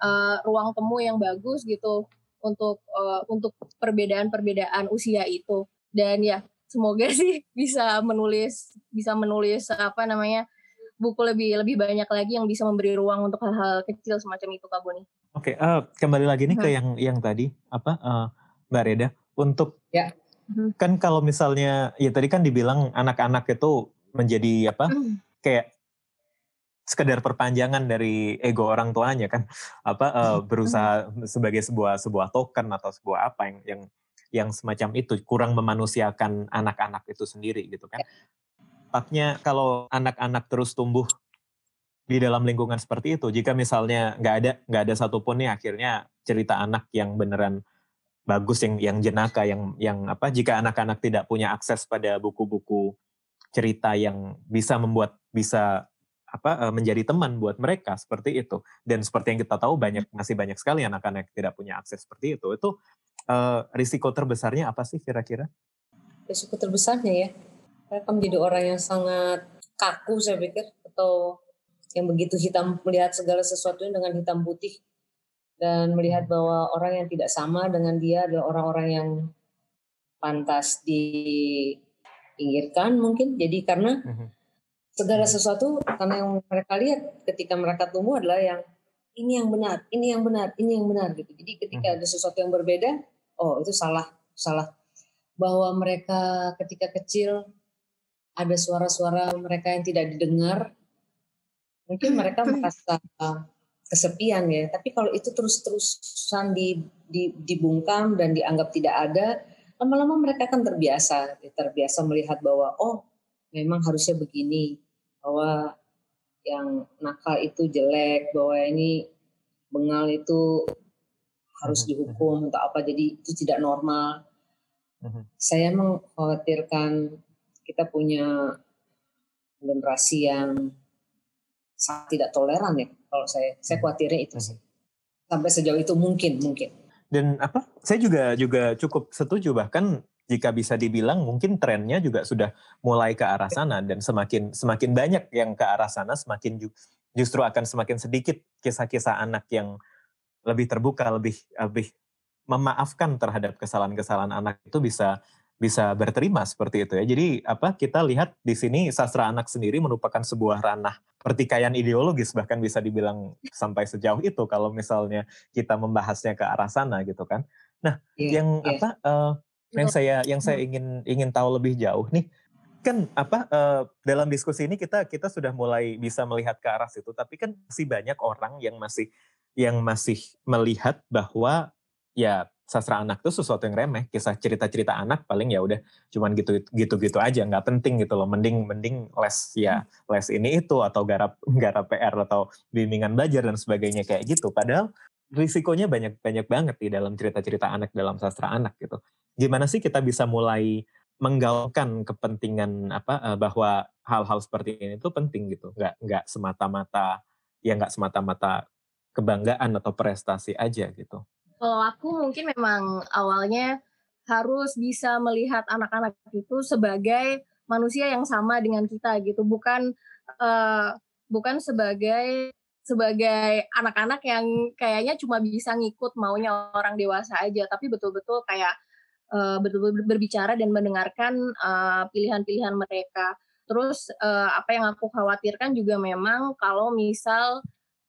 uh, ruang temu yang bagus gitu untuk uh, untuk perbedaan-perbedaan usia itu dan ya semoga [laughs] sih bisa menulis bisa menulis apa namanya buku lebih lebih banyak lagi yang bisa memberi ruang untuk hal-hal kecil semacam itu Kak Boni. Oke, okay, uh, kembali lagi nih hmm. ke yang yang tadi apa uh, Mbak Reda untuk ya. Kan kalau misalnya ya tadi kan dibilang anak-anak itu menjadi apa hmm. kayak sekedar perpanjangan dari ego orang tuanya kan apa uh, berusaha sebagai sebuah sebuah token atau sebuah apa yang yang yang semacam itu kurang memanusiakan anak-anak itu sendiri gitu kan. Ya. Tapnya kalau anak-anak terus tumbuh di dalam lingkungan seperti itu, jika misalnya nggak ada nggak ada satupun nih akhirnya cerita anak yang beneran bagus yang yang jenaka yang yang apa jika anak-anak tidak punya akses pada buku-buku cerita yang bisa membuat bisa apa menjadi teman buat mereka seperti itu. Dan seperti yang kita tahu banyak masih banyak sekali anak-anak yang tidak punya akses seperti itu. Itu uh, risiko terbesarnya apa sih kira-kira? Risiko terbesarnya ya mereka menjadi orang yang sangat kaku saya pikir atau yang begitu hitam melihat segala sesuatunya dengan hitam putih. Dan melihat hmm. bahwa orang yang tidak sama dengan dia adalah orang-orang yang pantas diinggirkan mungkin. Jadi karena hmm segala sesuatu karena yang mereka lihat ketika mereka tumbuh adalah yang ini yang benar, ini yang benar, ini yang benar gitu. Jadi ketika hmm. ada sesuatu yang berbeda, oh itu salah, salah. Bahwa mereka ketika kecil ada suara-suara mereka yang tidak didengar, mungkin mereka merasa kesepian ya. Tapi kalau itu terus-terusan di, di, dibungkam dan dianggap tidak ada, lama-lama mereka akan terbiasa, terbiasa melihat bahwa oh memang harusnya begini, bahwa yang nakal itu jelek, bahwa ini bengal itu harus mhm, dihukum mhm. untuk apa, jadi itu tidak normal. Mhm. Saya mengkhawatirkan kita punya generasi yang sangat tidak toleran ya kalau saya saya khawatirnya itu sih sampai sejauh itu mungkin mungkin dan apa saya juga juga cukup setuju bahkan jika bisa dibilang mungkin trennya juga sudah mulai ke arah sana dan semakin semakin banyak yang ke arah sana semakin ju, justru akan semakin sedikit kisah-kisah anak yang lebih terbuka lebih lebih memaafkan terhadap kesalahan-kesalahan anak itu bisa bisa berterima seperti itu ya. Jadi apa kita lihat di sini sastra anak sendiri merupakan sebuah ranah pertikaian ideologis bahkan bisa dibilang sampai sejauh itu kalau misalnya kita membahasnya ke arah sana gitu kan. Nah, yeah, yang yeah. apa uh, yang saya yang saya hmm. ingin ingin tahu lebih jauh nih kan apa uh, dalam diskusi ini kita kita sudah mulai bisa melihat ke arah situ tapi kan masih banyak orang yang masih yang masih melihat bahwa ya sastra anak itu sesuatu yang remeh kisah cerita-cerita anak paling ya udah cuman gitu gitu gitu aja nggak penting gitu loh mending mending les ya hmm. les ini itu atau garap [laughs] garap PR atau bimbingan belajar dan sebagainya kayak gitu padahal risikonya banyak banyak banget di dalam cerita-cerita anak dalam sastra anak gitu. Gimana sih kita bisa mulai menggaulkan kepentingan apa eh, bahwa hal-hal seperti ini itu penting gitu, nggak nggak semata-mata ya nggak semata-mata kebanggaan atau prestasi aja gitu. Kalau aku mungkin memang awalnya harus bisa melihat anak-anak itu sebagai manusia yang sama dengan kita gitu, bukan uh, bukan sebagai sebagai anak-anak yang kayaknya cuma bisa ngikut maunya orang dewasa aja. Tapi betul-betul kayak uh, betul-betul berbicara dan mendengarkan uh, pilihan-pilihan mereka. Terus uh, apa yang aku khawatirkan juga memang kalau misal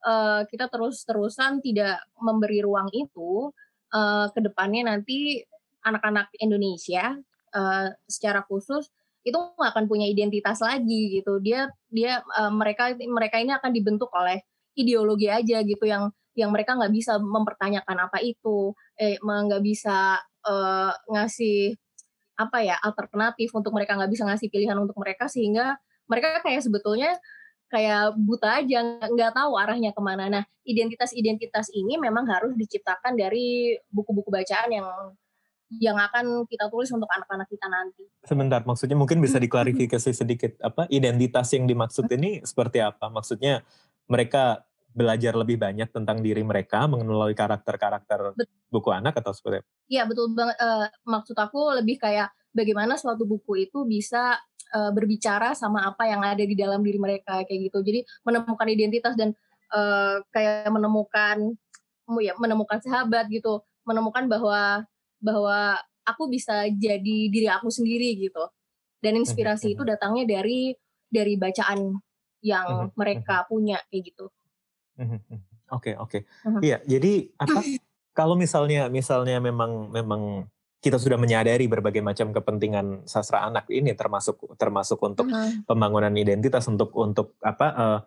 uh, kita terus-terusan tidak memberi ruang itu uh, ke depannya nanti anak-anak Indonesia uh, secara khusus itu nggak akan punya identitas lagi gitu. Dia dia uh, mereka mereka ini akan dibentuk oleh ideologi aja gitu yang yang mereka nggak bisa mempertanyakan apa itu eh nggak bisa uh, ngasih apa ya alternatif untuk mereka nggak bisa ngasih pilihan untuk mereka sehingga mereka kayak sebetulnya kayak buta aja nggak tahu arahnya ke mana nah identitas-identitas ini memang harus diciptakan dari buku-buku bacaan yang yang akan kita tulis untuk anak-anak kita nanti. Sebentar, maksudnya mungkin bisa [laughs] diklarifikasi sedikit apa identitas yang dimaksud ini seperti apa? Maksudnya mereka belajar lebih banyak tentang diri mereka mengenali karakter-karakter buku anak atau seperti apa? Iya betul banget. Uh, maksud aku lebih kayak bagaimana suatu buku itu bisa uh, berbicara sama apa yang ada di dalam diri mereka kayak gitu. Jadi menemukan identitas dan uh, kayak menemukan ya menemukan sahabat gitu, menemukan bahwa bahwa aku bisa jadi diri aku sendiri gitu dan inspirasi itu datangnya dari dari bacaan yang mereka punya kayak gitu. Oke oke. Iya jadi apa [clears throat] kalau misalnya misalnya memang memang kita sudah menyadari berbagai macam kepentingan sastra anak ini termasuk termasuk untuk uh-huh. pembangunan identitas untuk untuk apa uh,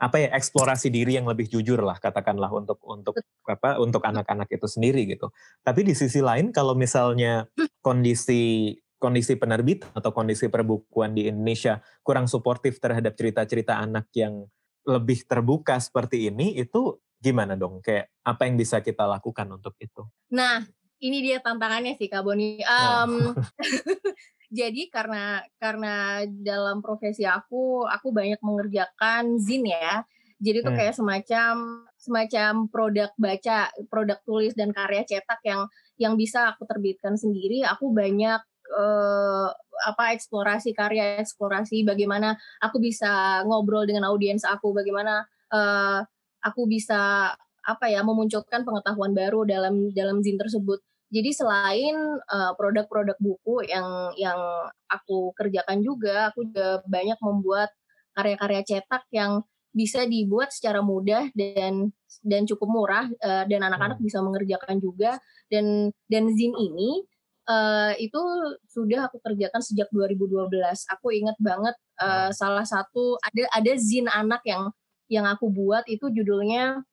apa ya eksplorasi diri yang lebih jujur lah katakanlah untuk untuk apa untuk anak-anak itu sendiri gitu. Tapi di sisi lain kalau misalnya kondisi kondisi penerbit atau kondisi perbukuan di Indonesia kurang suportif terhadap cerita-cerita anak yang lebih terbuka seperti ini itu gimana dong? Kayak apa yang bisa kita lakukan untuk itu? Nah, ini dia tantangannya sih Kak Boni. Um, [laughs] [laughs] jadi karena karena dalam profesi aku aku banyak mengerjakan zin ya. Jadi itu hmm. kayak semacam semacam produk baca, produk tulis dan karya cetak yang yang bisa aku terbitkan sendiri. Aku banyak uh, apa eksplorasi karya, eksplorasi bagaimana aku bisa ngobrol dengan audiens aku, bagaimana uh, aku bisa apa ya memunculkan pengetahuan baru dalam dalam zin tersebut. Jadi selain uh, produk-produk buku yang yang aku kerjakan juga, aku juga banyak membuat karya-karya cetak yang bisa dibuat secara mudah dan dan cukup murah uh, dan anak-anak hmm. bisa mengerjakan juga dan dan zin ini uh, itu sudah aku kerjakan sejak 2012. Aku ingat banget uh, salah satu ada ada zin anak yang yang aku buat itu judulnya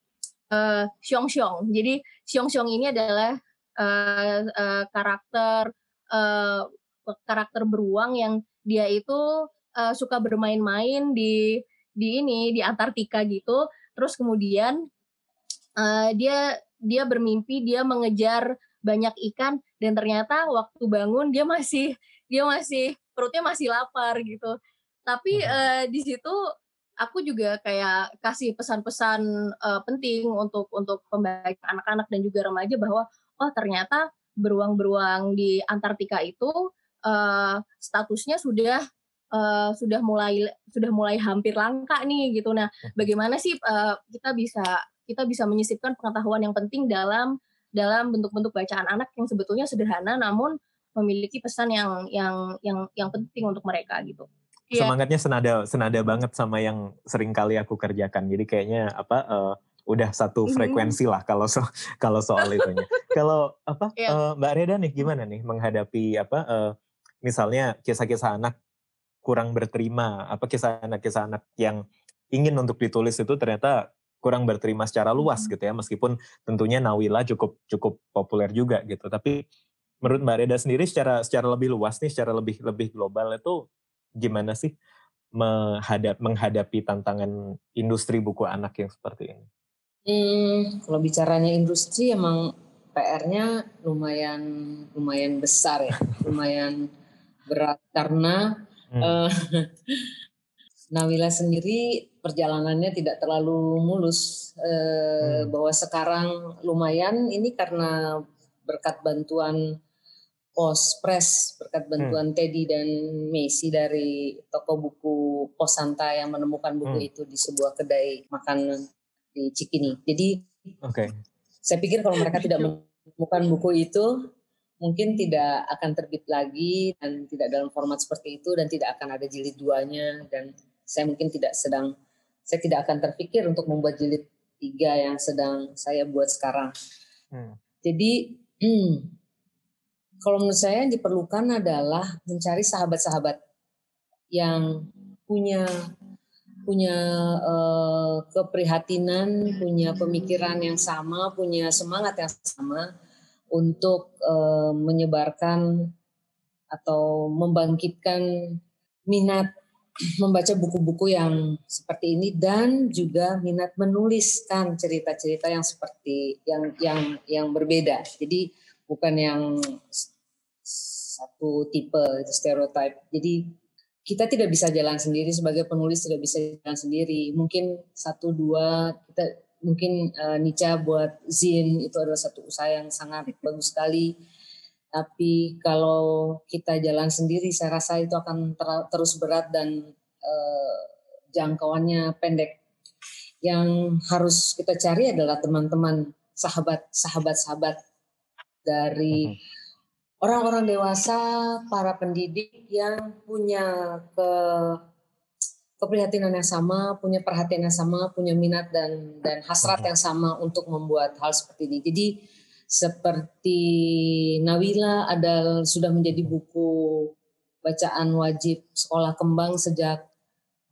uh, Xiong Xiong. Jadi Xiong Xiong ini adalah uh, uh, karakter uh, karakter beruang yang dia itu uh, suka bermain-main di di ini di Antartika gitu. Terus kemudian uh, dia dia bermimpi dia mengejar banyak ikan dan ternyata waktu bangun dia masih dia masih perutnya masih lapar gitu. Tapi uh, di situ aku juga kayak kasih pesan-pesan uh, penting untuk untuk pembaca anak-anak dan juga remaja bahwa oh ternyata beruang-beruang di Antartika itu uh, statusnya sudah uh, sudah mulai sudah mulai hampir langka nih gitu. Nah, bagaimana sih uh, kita bisa kita bisa menyisipkan pengetahuan yang penting dalam dalam bentuk-bentuk bacaan anak yang sebetulnya sederhana namun memiliki pesan yang yang yang yang penting untuk mereka gitu. Yeah. Semangatnya senada senada banget sama yang sering kali aku kerjakan. Jadi kayaknya apa uh, udah satu mhm. frekuensi lah kalau so, [laughs] kalau soal itunya. kalau apa yeah. Iya. uh, Mbak Reda nih gimana nih menghadapi apa uh, misalnya kisah-kisah anak kurang berterima, apa kisah anak-kisah anak yang ingin untuk ditulis itu ternyata kurang berterima secara luas mhm. gitu ya meskipun tentunya Nawila cukup cukup populer juga gitu. Tapi menurut Mbak Reda sendiri secara secara lebih luas nih, secara lebih lebih global itu gimana sih menghadap, menghadapi tantangan industri buku anak yang seperti ini? Hmm, kalau bicaranya industri emang PR-nya lumayan lumayan besar ya, [laughs] lumayan berat karena hmm. uh, [laughs] Nawila sendiri perjalanannya tidak terlalu mulus. Uh, hmm. Bahwa sekarang lumayan ini karena berkat bantuan Pos Press berkat hmm. bantuan hmm. Teddy dan Messi dari toko buku Posanta yang menemukan buku hmm. itu di sebuah kedai makan di Cikini. Jadi, okay. saya pikir kalau mereka tidak menemukan buku itu, mungkin tidak akan terbit lagi dan tidak dalam format seperti itu dan tidak akan ada jilid duanya dan saya mungkin tidak sedang, saya tidak akan terpikir untuk membuat jilid tiga yang sedang saya buat sekarang. Hmm. Jadi, hmm, [clears throat] kalau menurut saya yang diperlukan adalah mencari sahabat-sahabat yang punya punya uh, keprihatinan, punya pemikiran yang sama, punya semangat yang sama untuk uh, menyebarkan atau membangkitkan minat membaca buku-buku yang seperti ini dan juga minat menuliskan cerita-cerita yang seperti yang yang yang berbeda. Jadi bukan yang satu tipe itu stereotype. Jadi kita tidak bisa jalan sendiri sebagai penulis tidak bisa jalan sendiri mungkin satu dua kita mungkin uh, Nica buat Zin itu adalah satu usaha yang sangat bagus sekali tapi kalau kita jalan sendiri saya rasa itu akan ter terus berat dan uh, jangkauannya pendek yang harus kita cari adalah teman-teman sahabat sahabat sahabat dari mm-hmm. orang-orang dewasa, para pendidik yang punya ke keprihatinan yang sama, punya perhatian yang sama, punya minat dan dan hasrat yang sama untuk membuat hal seperti ini. Jadi seperti Nawila ada sudah menjadi buku bacaan wajib sekolah kembang sejak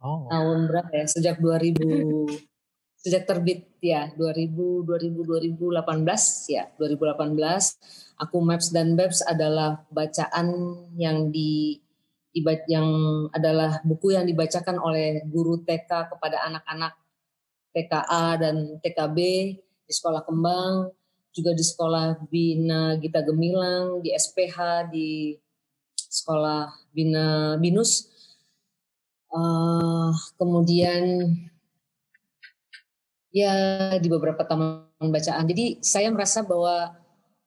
oh. tahun berapa ya? Sejak 2000 [laughs] sejak terbit ya 2000 2000 2018 ya 2018 aku Maps dan Babs adalah bacaan yang di yang adalah buku yang dibacakan oleh guru TK kepada anak-anak TKA dan TKB di sekolah kembang, juga di sekolah Bina Gita Gemilang, di SPH, di sekolah Bina Binus. Uh, kemudian ya di beberapa taman bacaan. Jadi saya merasa bahwa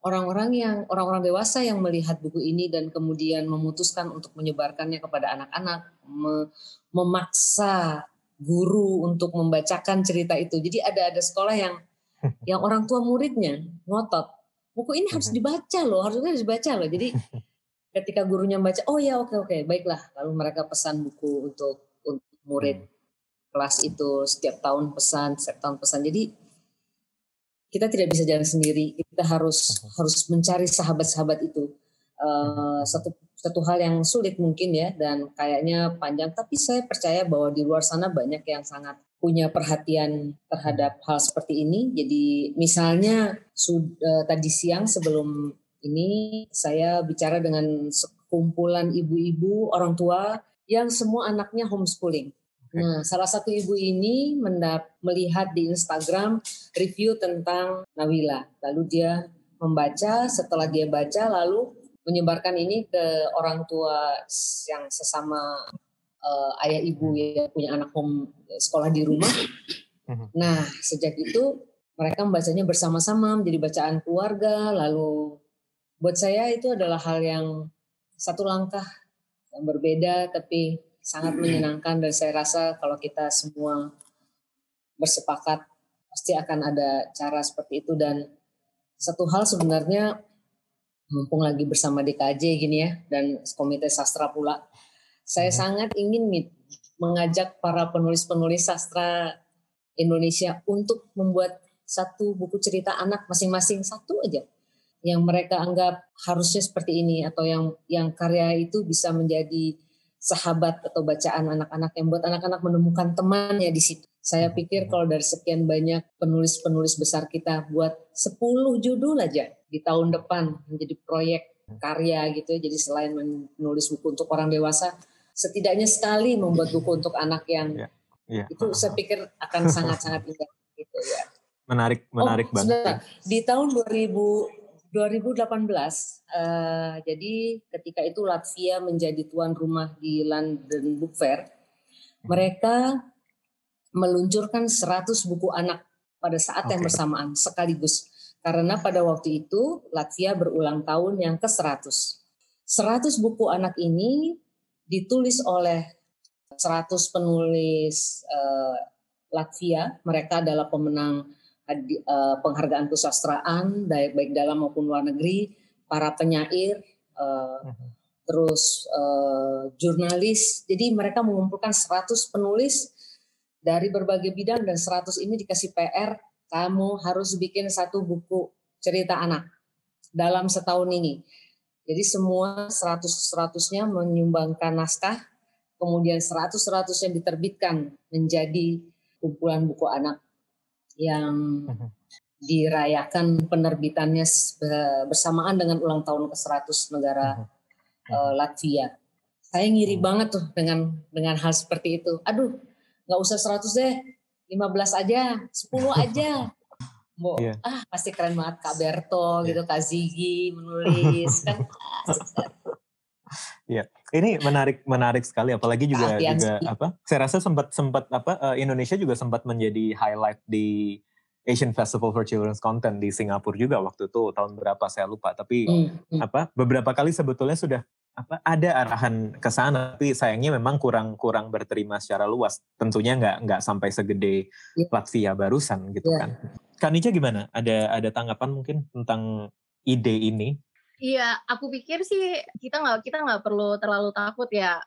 orang-orang yang orang-orang dewasa yang melihat buku ini dan kemudian memutuskan untuk menyebarkannya kepada anak-anak me memaksa guru untuk membacakan cerita itu jadi ada ada sekolah yang [laughs] yang orang tua muridnya ngotot. Buku ini harus dibaca loh harusnya dibaca loh. Jadi [laughs] ketika gurunya baca oh ya oke oke baiklah. Lalu mereka pesan buku untuk untuk murid hmm. kelas itu setiap tahun pesan setiap tahun pesan. Jadi kita tidak bisa jalan sendiri. Kita harus harus mencari sahabat-sahabat itu. Uh, satu satu hal yang sulit mungkin ya dan kayaknya panjang. Tapi saya percaya bahwa di luar sana banyak yang sangat punya perhatian terhadap hal seperti ini. Jadi misalnya sudah tadi siang sebelum ini saya bicara dengan sekumpulan ibu-ibu orang tua yang semua anaknya homeschooling. Nah, salah satu ibu ini mendap melihat di Instagram review tentang Nawila. Lalu dia membaca, setelah dia baca lalu menyebarkan ini ke orang tua yang sesama uh, ayah ibu yang punya anak home sekolah di rumah. Mhm. Nah, sejak itu mereka membacanya bersama-sama menjadi bacaan keluarga. Lalu buat saya itu adalah hal yang satu langkah yang berbeda tapi sangat menyenangkan dan saya rasa kalau kita semua bersepakat pasti akan ada cara seperti itu dan satu hal sebenarnya mumpung lagi bersama DKJ gini ya dan Komite Sastra pula saya hmm. sangat ingin mengajak para penulis-penulis sastra Indonesia untuk membuat satu buku cerita anak masing-masing satu aja yang mereka anggap harusnya seperti ini atau yang yang karya itu bisa menjadi sahabat atau bacaan anak-anak yang buat anak-anak menemukan temannya di situ. Saya hmm. pikir kalau dari sekian banyak penulis-penulis besar kita buat 10 judul aja di tahun depan menjadi proyek karya gitu ya. Jadi selain menulis buku untuk orang dewasa, setidaknya sekali membuat buku untuk anak yang yeah. Yeah. itu saya pikir akan sangat-sangat indah gitu ya. Menarik, menarik oh, banget. Di tahun 2000 2018, uh, jadi ketika itu Latvia menjadi tuan rumah di London Book Fair, mereka meluncurkan 100 buku anak pada saat okay. yang bersamaan sekaligus. Karena pada waktu itu Latvia berulang tahun yang ke-100. 100 buku anak ini ditulis oleh 100 penulis uh, Latvia. Mereka adalah pemenang uh, penghargaan kesusastraan baik baik dalam maupun luar negeri, para penyair, uh, uh-huh. terus uh, jurnalis. Jadi mereka mengumpulkan 100 penulis dari berbagai bidang dan 100 ini dikasih PR, kamu harus bikin satu buku cerita anak dalam setahun ini. Jadi semua 100-100-nya menyumbangkan naskah, kemudian 100-100-nya diterbitkan menjadi kumpulan buku anak yang mhm. dirayakan penerbitannya bersamaan dengan ulang tahun ke-100 negara uh, Latvia. Saya ngiri hmm. banget tuh dengan dengan hal seperti itu. Aduh, nggak usah 100 deh, 15 aja, 10 aja. Bo, yeah. ah pasti keren banget Kak Berto yeah. gitu, Kak Zigi menulis [laughs] kan. Iya, ini menarik menarik sekali apalagi juga juga apa? Saya rasa sempat sempat apa uh, Indonesia juga sempat menjadi highlight di Asian Festival for Children's Content di Singapura juga waktu itu tahun berapa saya lupa tapi mm, mm. apa beberapa kali sebetulnya sudah apa ada arahan ke sana tapi sayangnya memang kurang kurang berterima secara luas tentunya nggak nggak sampai segede yeah. Latvia barusan gitu yeah. kan Kanica gimana ada ada tanggapan mungkin tentang ide ini? Iya, aku pikir sih kita nggak kita nggak perlu terlalu takut ya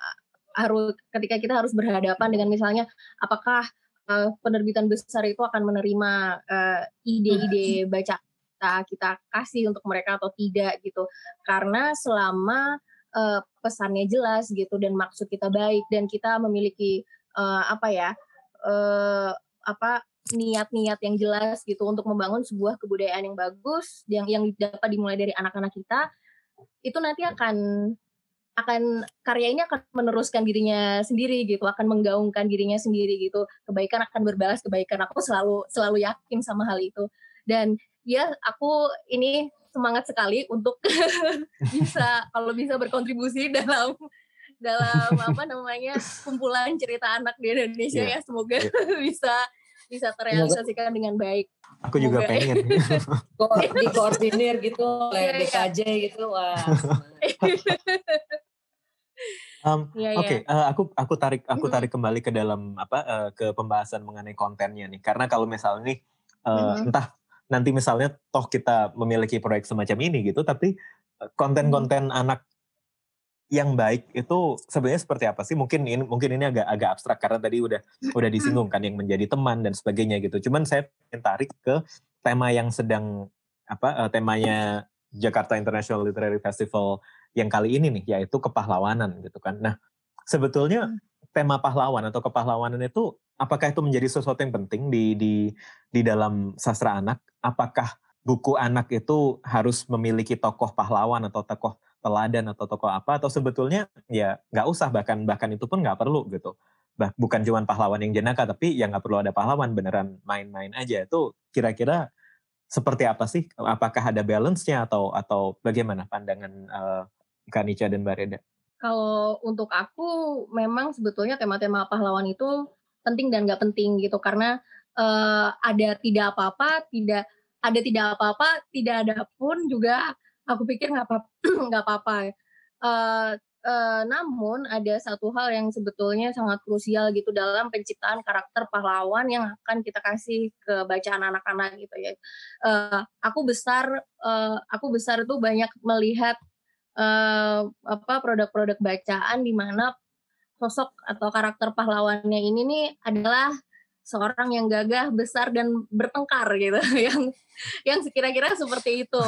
harus ketika kita harus berhadapan dengan misalnya apakah uh, penerbitan besar itu akan menerima uh, ide-ide baca kita kita kasih untuk mereka atau tidak gitu karena selama uh, pesannya jelas gitu dan maksud kita baik dan kita memiliki uh, apa ya uh, apa niat-niat yang jelas gitu untuk membangun sebuah kebudayaan yang bagus yang yang dapat dimulai dari anak-anak kita itu nanti akan akan karya ini akan meneruskan dirinya sendiri gitu akan menggaungkan dirinya sendiri gitu. Kebaikan akan berbalas kebaikan. Aku selalu selalu yakin sama hal itu. Dan ya aku ini semangat sekali untuk [laughs] bisa kalau bisa berkontribusi dalam dalam apa namanya kumpulan cerita anak di Indonesia yeah. ya semoga yeah. [laughs] bisa bisa terrealisasikan dengan baik. Aku juga Semoga. pengen. [laughs] Di koordinir gitu oleh yeah, BKJ yeah. gitu. Wah. um, yeah, Oke, okay, yeah. uh, aku aku tarik aku tarik kembali ke dalam apa uh, ke pembahasan mengenai kontennya nih. Karena kalau misalnya nih uh, mm-hmm. entah nanti misalnya toh kita memiliki proyek semacam ini gitu, tapi konten-konten mm-hmm. anak yang baik itu sebenarnya seperti apa sih? Mungkin ini mungkin ini agak agak abstrak karena tadi udah udah disinggung kan yang menjadi teman dan sebagainya gitu. Cuman saya ingin tarik ke tema yang sedang apa uh, temanya Jakarta International Literary Festival yang kali ini nih yaitu kepahlawanan gitu kan. Nah, sebetulnya hmm. Tema pahlawan atau kepahlawanan itu apakah itu menjadi sesuatu yang penting di di di dalam sastra anak? Apakah buku anak itu harus memiliki tokoh pahlawan atau tokoh teladan atau tokoh apa? Atau sebetulnya ya nggak usah bahkan bahkan itu pun nggak perlu gitu. Bah, bukan cuma pahlawan yang jenaka tapi yang nggak perlu ada pahlawan beneran main-main aja. Itu kira-kira seperti apa sih? Apakah ada balance-nya atau atau bagaimana pandangan uh, Kanica dan Bareda kalau untuk aku memang sebetulnya tema-tema pahlawan itu penting dan nggak penting gitu. Karena uh, ada tidak apa-apa tidak ada tidak apa-apa tidak ada pun juga aku pikir nggak apa [clears throat] nggak apa-apa. Uh, uh, namun ada satu hal yang sebetulnya sangat krusial gitu dalam penciptaan karakter pahlawan yang akan kita kasih ke bacaan anak-anak gitu ya. Uh, aku besar uh, aku besar itu banyak melihat uh, apa produk-produk bacaan di mana sosok atau karakter pahlawannya ini nih adalah seorang yang gagah, besar dan bertengkar gitu, [laughs] yang yang sekira-kira seperti itu.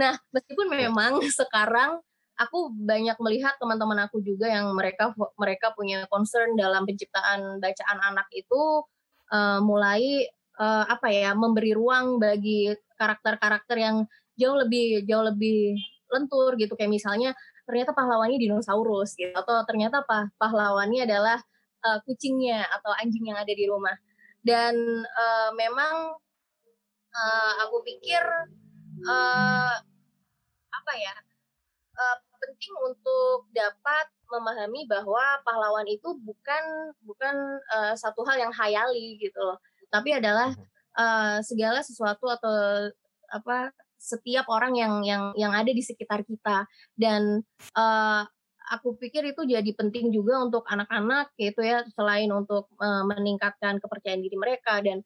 Nah, meskipun memang sekarang aku banyak melihat teman-teman aku juga yang mereka mereka punya concern dalam penciptaan bacaan anak itu uh, mulai uh, apa ya memberi ruang bagi karakter-karakter yang jauh lebih jauh lebih lentur gitu. Kayak misalnya ternyata pahlawannya dinosaurus gitu atau ternyata apa pahlawannya adalah uh, kucingnya atau anjing yang ada di rumah. Dan uh, memang uh, aku pikir uh, apa ya uh, penting untuk dapat memahami bahwa pahlawan itu bukan bukan uh, satu hal yang hayali gitu loh. Tapi adalah uh, segala sesuatu atau apa setiap orang yang yang yang ada di sekitar kita. Dan uh, aku pikir itu jadi penting juga untuk anak-anak gitu ya selain untuk uh, meningkatkan kepercayaan diri mereka dan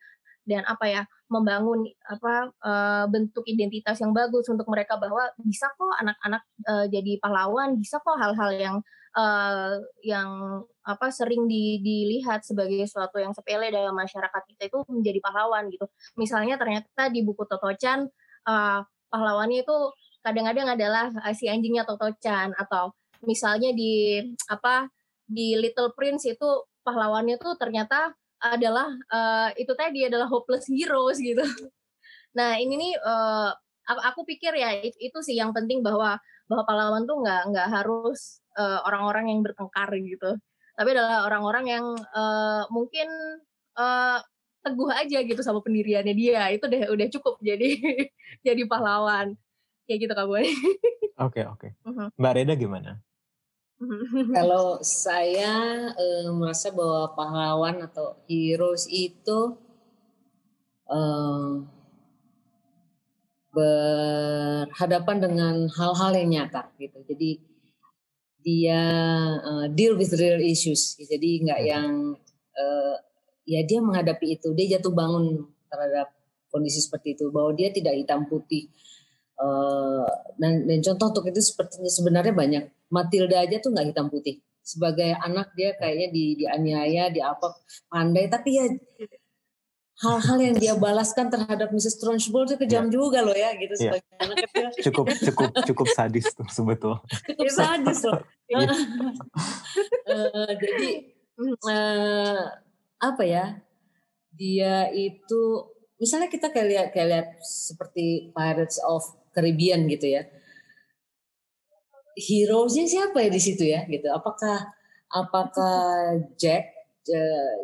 dan apa ya membangun apa uh, bentuk identitas yang bagus untuk mereka bahwa bisa kok anak-anak uh, jadi pahlawan bisa kok hal-hal yang uh, yang apa sering di, dilihat sebagai sesuatu yang sepele dalam masyarakat kita itu menjadi pahlawan gitu. Misalnya ternyata di buku Toto Chan uh, pahlawannya itu kadang-kadang adalah si anjingnya Toto Chan atau misalnya di apa di Little Prince itu pahlawannya tuh ternyata adalah uh, itu tadi adalah hopeless heroes gitu. [laughs] Nah ini nih uh, aku, pikir ya itu, itu sih yang penting bahwa bahwa pahlawan tuh nggak nggak harus uh, orang-orang yang bertengkar gitu, tapi adalah orang-orang yang uh, mungkin uh, teguh aja gitu sama pendiriannya dia itu udah udah cukup jadi [laughs] jadi pahlawan kayak gitu kak Boy. Oke oke. Mhm. Mbak Reda gimana? Kalau saya uh, merasa bahwa pahlawan atau heroes itu uh, berhadapan dengan hal-hal yang nyata gitu. Jadi dia uh, deal with real issues. Jadi nggak yang uh, ya dia menghadapi itu, dia jatuh bangun terhadap kondisi seperti itu bahwa dia tidak hitam putih Uh, dan, dan contoh untuk itu sepertinya sebenarnya banyak. Matilda aja tuh nggak hitam putih. Sebagai anak dia kayaknya di dianiaya, di apa pandai, tapi ya hal-hal yang dia balaskan terhadap Mrs. Trunchbull itu kejam ya. juga loh ya gitu ya. sebagai anak kecil. [laughs] Cukup cukup cukup sadis tuh sebetulnya. Cukup sadis loh. uh, [laughs] jadi uh, apa ya? Dia itu misalnya kita kayak lihat kayak lihat seperti Pirates of Caribbean gitu ya. Hero-nya siapa ya di situ ya gitu. Apakah apakah Jack uh,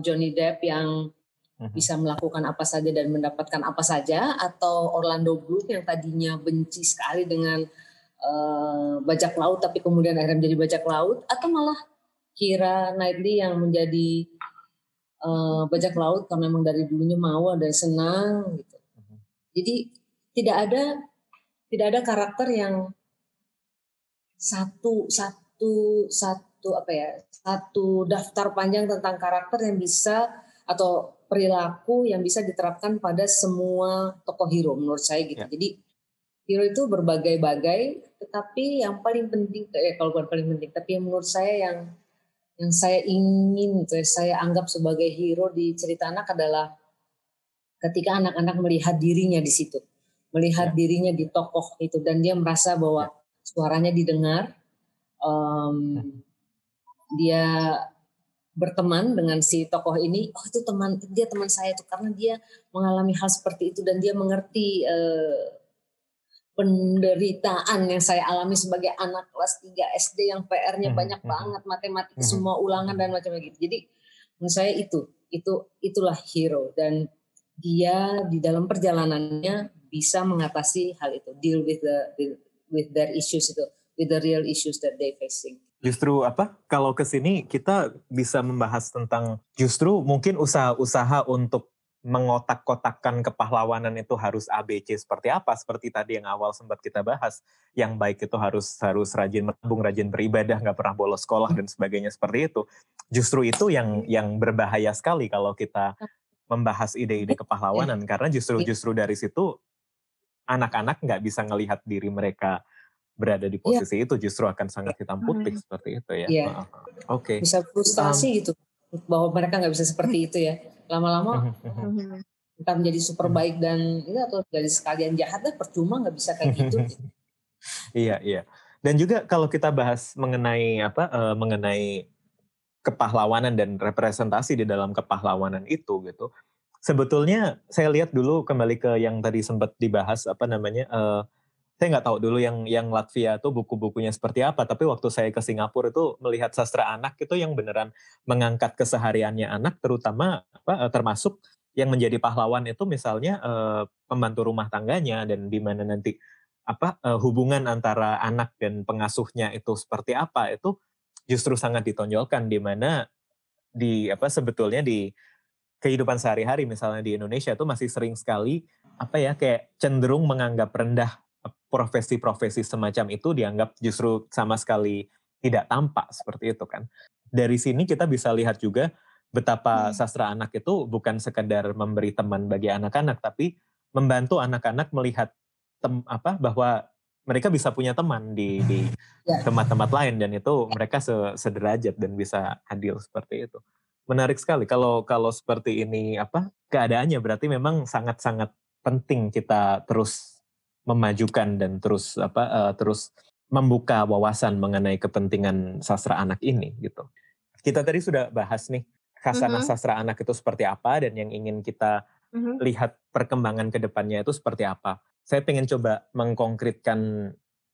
Johnny Depp yang mhm. bisa melakukan apa saja dan mendapatkan apa saja atau Orlando Bloom yang tadinya benci sekali dengan uh, bajak laut tapi kemudian akhirnya menjadi bajak laut atau malah Kira Knightley yang menjadi uh, bajak laut karena memang dari dulunya mau dan senang gitu. Jadi tidak ada tidak ada karakter yang satu satu satu satu apa ya satu daftar panjang tentang karakter yang bisa atau perilaku yang bisa diterapkan pada semua tokoh hero menurut saya gitu. Ya. Jadi hero itu berbagai-bagai, tetapi yang paling penting eh kalau bukan paling penting, tapi yang menurut saya yang yang saya ingin gitu, ya, saya anggap sebagai hero di cerita anak adalah ketika anak-anak melihat dirinya di situ, melihat ya. dirinya di tokoh itu dan dia merasa bahwa ya. suaranya didengar, um, dia berteman dengan si tokoh ini, oh itu teman dia teman saya tuh karena dia mengalami hal seperti itu dan dia mengerti uh, penderitaan yang saya alami sebagai anak kelas 3 SD yang PR-nya hmm. banyak hmm. banget matematika hmm. semua ulangan dan macam-macam gitu. Jadi menurut saya itu itu itulah hero dan dia di dalam perjalanannya bisa mengatasi hal itu, deal with the with their issues itu, with the real issues that they facing. Justru apa? Kalau ke sini kita bisa membahas tentang justru mungkin usaha-usaha untuk mengotak-kotakkan kepahlawanan itu harus ABC seperti apa? Seperti tadi yang awal sempat kita bahas, yang baik itu harus harus rajin menabung, rajin beribadah, nggak pernah bolos sekolah dan sebagainya seperti itu. Justru itu yang yang berbahaya sekali kalau kita membahas ide-ide kepahlawanan karena justru justru dari situ anak-anak nggak bisa ngelihat diri mereka berada di iya. posisi yeah. itu justru akan sangat hitam putih hmm. seperti itu ya. Yeah. Oke. Okay. Bisa frustasi um, gitu bahwa mereka nggak bisa seperti itu ya. Lama-lama kita menjadi super baik dan ini atau dari sekalian jahat lah percuma nggak bisa kayak gitu. [laughs] iya iya. Dan juga kalau kita bahas mengenai apa uh, mengenai kepahlawanan dan representasi di dalam kepahlawanan itu gitu. Sebetulnya saya lihat dulu kembali ke yang tadi sempat dibahas apa namanya uh, saya nggak tahu dulu yang yang Latvia tuh buku-bukunya seperti apa, tapi waktu saya ke Singapura itu melihat sastra anak itu yang beneran mengangkat kesehariannya anak, terutama apa, eh, termasuk yang menjadi pahlawan itu misalnya eh, pembantu rumah tangganya dan di mana nanti apa eh, hubungan antara anak dan pengasuhnya itu seperti apa itu justru sangat ditonjolkan di mana di apa sebetulnya di kehidupan sehari-hari misalnya di Indonesia itu masih sering sekali apa ya kayak cenderung menganggap rendah profesi-profesi semacam itu dianggap justru sama sekali tidak tampak seperti itu kan. Dari sini kita bisa lihat juga betapa hmm. sastra anak itu bukan sekedar memberi teman bagi anak-anak tapi membantu anak-anak melihat tem, apa bahwa mereka bisa punya teman di di [laughs] ya. tempat-tempat lain dan itu mereka sederajat dan bisa adil seperti itu. Menarik sekali kalau kalau seperti ini apa keadaannya berarti memang sangat-sangat penting kita terus memajukan dan terus apa uh, terus membuka wawasan mengenai kepentingan sastra anak ini gitu. Kita tadi sudah bahas nih khasanah uh-huh. sastra anak itu seperti apa dan yang ingin kita uh-huh. lihat perkembangan ke depannya itu seperti apa. Saya pengen coba mengkonkretkan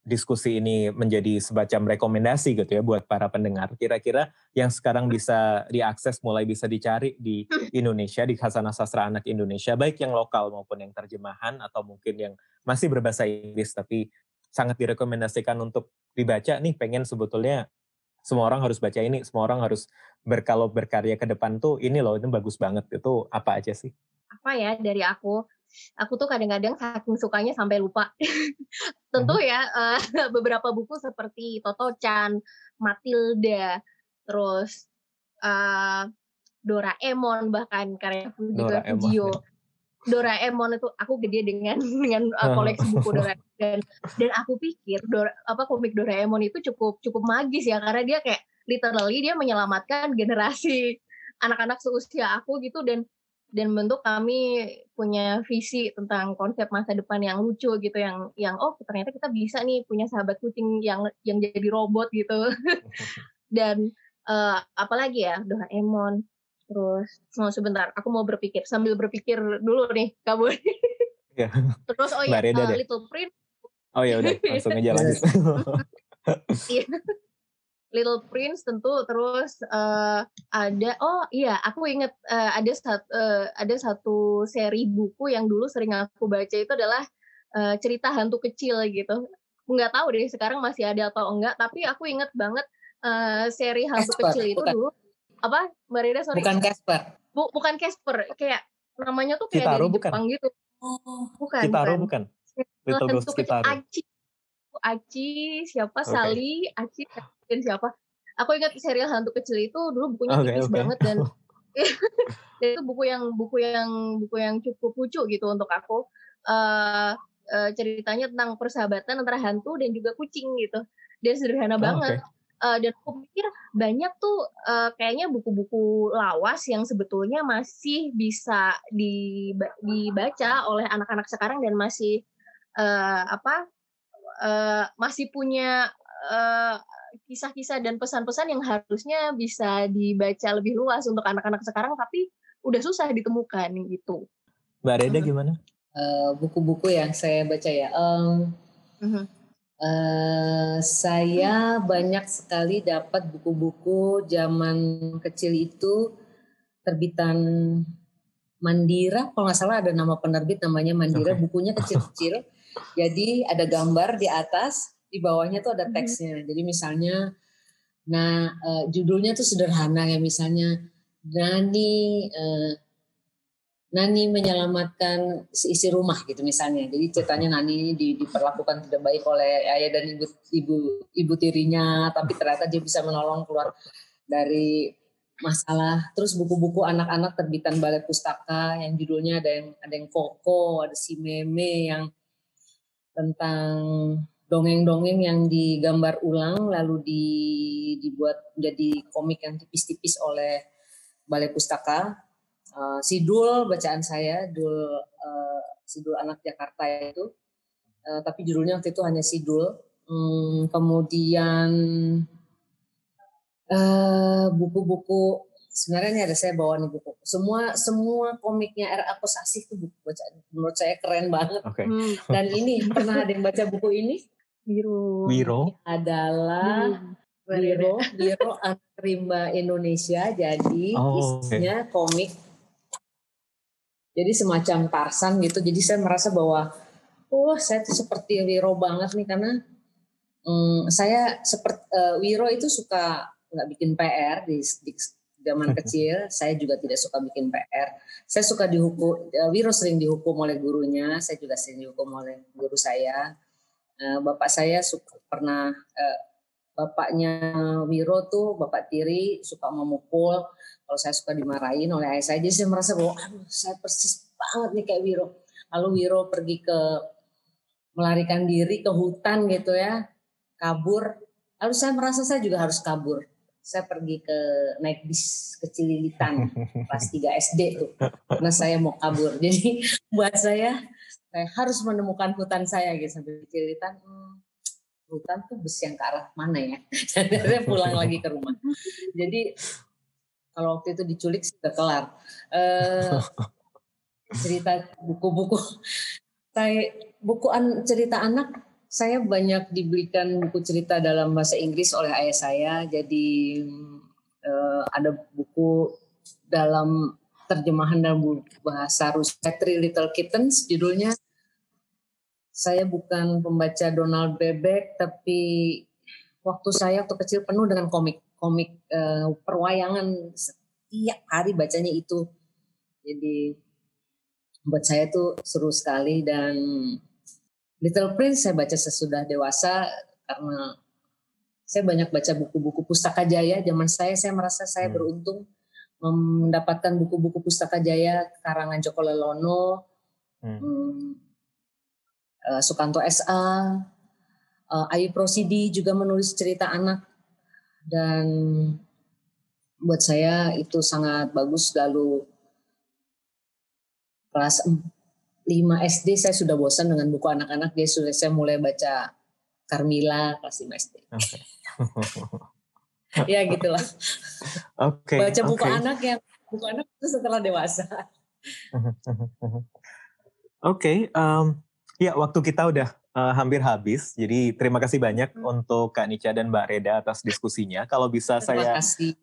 diskusi ini menjadi semacam rekomendasi gitu ya buat para pendengar. Kira-kira yang sekarang bisa diakses, mulai bisa dicari di Indonesia, di Khazanah Sastra Anak Indonesia, baik yang lokal maupun yang terjemahan atau mungkin yang masih berbahasa Inggris, tapi sangat direkomendasikan untuk dibaca nih, pengen sebetulnya semua orang harus baca ini, semua orang harus berkalau berkarya ke depan tuh ini loh, ini bagus banget. Itu apa aja sih? Apa ya dari aku? Aku tuh kadang-kadang saking sukanya sampai lupa. [laughs] Tentu mhm. ya uh, [laughs] beberapa buku seperti Toto Chan, Matilda, terus uh, Doraemon bahkan karya juga Fujio. Doraemon itu aku gede dengan [laughs] dengan uh, koleksi buku Doraemon dan dan aku pikir Dora, apa komik Doraemon itu cukup cukup magis ya karena dia kayak literally dia menyelamatkan generasi anak-anak seusia aku gitu dan dan bentuk kami punya visi tentang konsep masa depan yang lucu gitu yang yang oh ternyata kita bisa nih punya sahabat kucing yang yang jadi robot gitu. [laughs] Dan uh, apalagi ya Doraemon. Terus mau sebentar aku mau berpikir sambil berpikir dulu nih kamu ya. terus oh ya uh, Little Prince. Oh ya udah langsung aja lanjut. [laughs] Iya. Little Prince tentu terus uh, ada oh iya aku inget uh, ada satu uh, ada satu seri buku yang dulu sering aku baca itu adalah uh, cerita hantu kecil gitu. Nggak tahu deh sekarang masih ada atau enggak tapi aku inget banget uh, seri hantu Casper, kecil itu bukan. dulu. Apa Mbak Rida sorry. Bukan Casper. Bu, bukan Casper kayak namanya tuh kayak Kitaro, dari bukan. Jepang gitu. Oh. Bukan Kitaro bukan, bukan. Little Ghost Kitaro. Aci Aci siapa okay. Sali Aci dan siapa aku ingat serial hantu kecil itu dulu bukunya okay, tipis okay. banget dan [laughs] [laughs] dan itu buku yang buku yang buku yang cukup lucu gitu untuk aku uh, uh, ceritanya tentang persahabatan antara hantu dan juga kucing gitu dan sederhana oh, banget okay. Uh, dan aku pikir banyak tuh uh, kayaknya buku-buku lawas yang sebetulnya masih bisa dibaca oleh anak-anak sekarang dan masih uh, apa uh, masih punya uh, kisah-kisah dan pesan-pesan yang harusnya bisa dibaca lebih luas untuk anak-anak sekarang tapi udah susah ditemukan gitu. Mbak Reda gimana? Eh, buku-buku uh, yang saya baca ya. Um, uh-huh. uh, saya banyak sekali dapat buku-buku zaman kecil itu terbitan Mandira, kalau nggak salah ada nama penerbit namanya Mandira, okay. bukunya kecil-kecil. [laughs] Jadi ada gambar di atas, di bawahnya tuh ada mhm. teksnya. Jadi misalnya, nah uh, judulnya tuh sederhana ya misalnya Nani uh, Nani menyelamatkan isi rumah gitu misalnya. Jadi ceritanya Nani di, diperlakukan tidak baik oleh ayah dan ibu ibu ibu tirinya, tapi ternyata dia bisa menolong keluar dari masalah. Terus buku-buku anak-anak terbitan Balai Pustaka yang judulnya ada yang ada yang Koko, ada si Meme yang tentang dongeng-dongeng yang digambar ulang lalu di, dibuat menjadi komik yang tipis-tipis oleh Balai Pustaka. Uh, Sidul bacaan saya, Dul uh, Sidul anak Jakarta itu. Uh, tapi judulnya waktu itu hanya Sidul. Hmm, kemudian buku-buku uh, sebenarnya ini ada saya bawa nih buku. Semua semua komiknya R.A. Kosasih itu buku bacaan menurut saya keren banget. Okay. Hmm. Dan ini pernah ada yang baca buku ini? Wiro. Wiro adalah hmm. Wiro, [laughs] Wiro anak rimba Indonesia. Jadi oh, isinya okay. komik. Jadi semacam Tarsan gitu. Jadi saya merasa bahwa oh saya tuh seperti Wiro banget nih karena um, saya seperti uh, Wiro itu suka nggak bikin PR di, di zaman [laughs] kecil. saya juga tidak suka bikin PR. Saya suka dihukum. Uh, Wiro sering dihukum oleh gurunya. Saya juga sering dihukum oleh guru saya Eh, bapak saya suka pernah uh, bapaknya Wiro tuh bapak tiri suka memukul kalau saya suka dimarahin oleh ayah saya jadi saya merasa bahwa aduh saya persis banget nih kayak Wiro lalu Wiro pergi ke melarikan diri ke hutan gitu ya kabur lalu saya merasa saya juga harus kabur saya pergi ke naik bis ke Cililitan kelas 3 SD tuh. Karena saya mau kabur. [laughs] Jadi buat saya saya harus menemukan hutan saya gitu. Sampai cerita hmm, hutan tuh bus yang ke arah mana ya? [laughs] Saya pulang lagi ke rumah. Jadi kalau waktu itu diculik sudah kelar. Uh, cerita buku-buku. Saya buku an, cerita anak saya banyak dibelikan buku cerita dalam bahasa Inggris oleh ayah saya. Jadi uh, ada buku dalam terjemahan dalam bahasa Rusia Three Little Kittens judulnya. Saya bukan pembaca Donald Bebek tapi waktu saya waktu kecil penuh dengan komik komik uh, perwayangan. Setiap hari bacanya itu. Jadi buat saya itu seru sekali dan Little Prince saya baca sesudah dewasa karena saya banyak baca buku-buku pustaka jaya zaman saya saya merasa saya hmm. beruntung mendapatkan buku-buku pustaka jaya karangan Joko Lelono hmm. uh, Sukanto SA, uh, Ayu Prosidi juga menulis cerita anak dan buat saya itu sangat bagus lalu kelas 5 SD saya sudah bosan dengan buku anak-anak dia sudah saya mulai baca Carmila kelas 5 SD. Okay. ya gitulah. Oke. Okay, baca buku okay. anak yang buku anak itu setelah dewasa. [laughs] Oke, okay, um, ya waktu kita udah uh, hampir habis. Jadi terima kasih banyak hmm. untuk Kak Nica dan Mbak Reda atas diskusinya. Kalau bisa terima saya kasih. [laughs]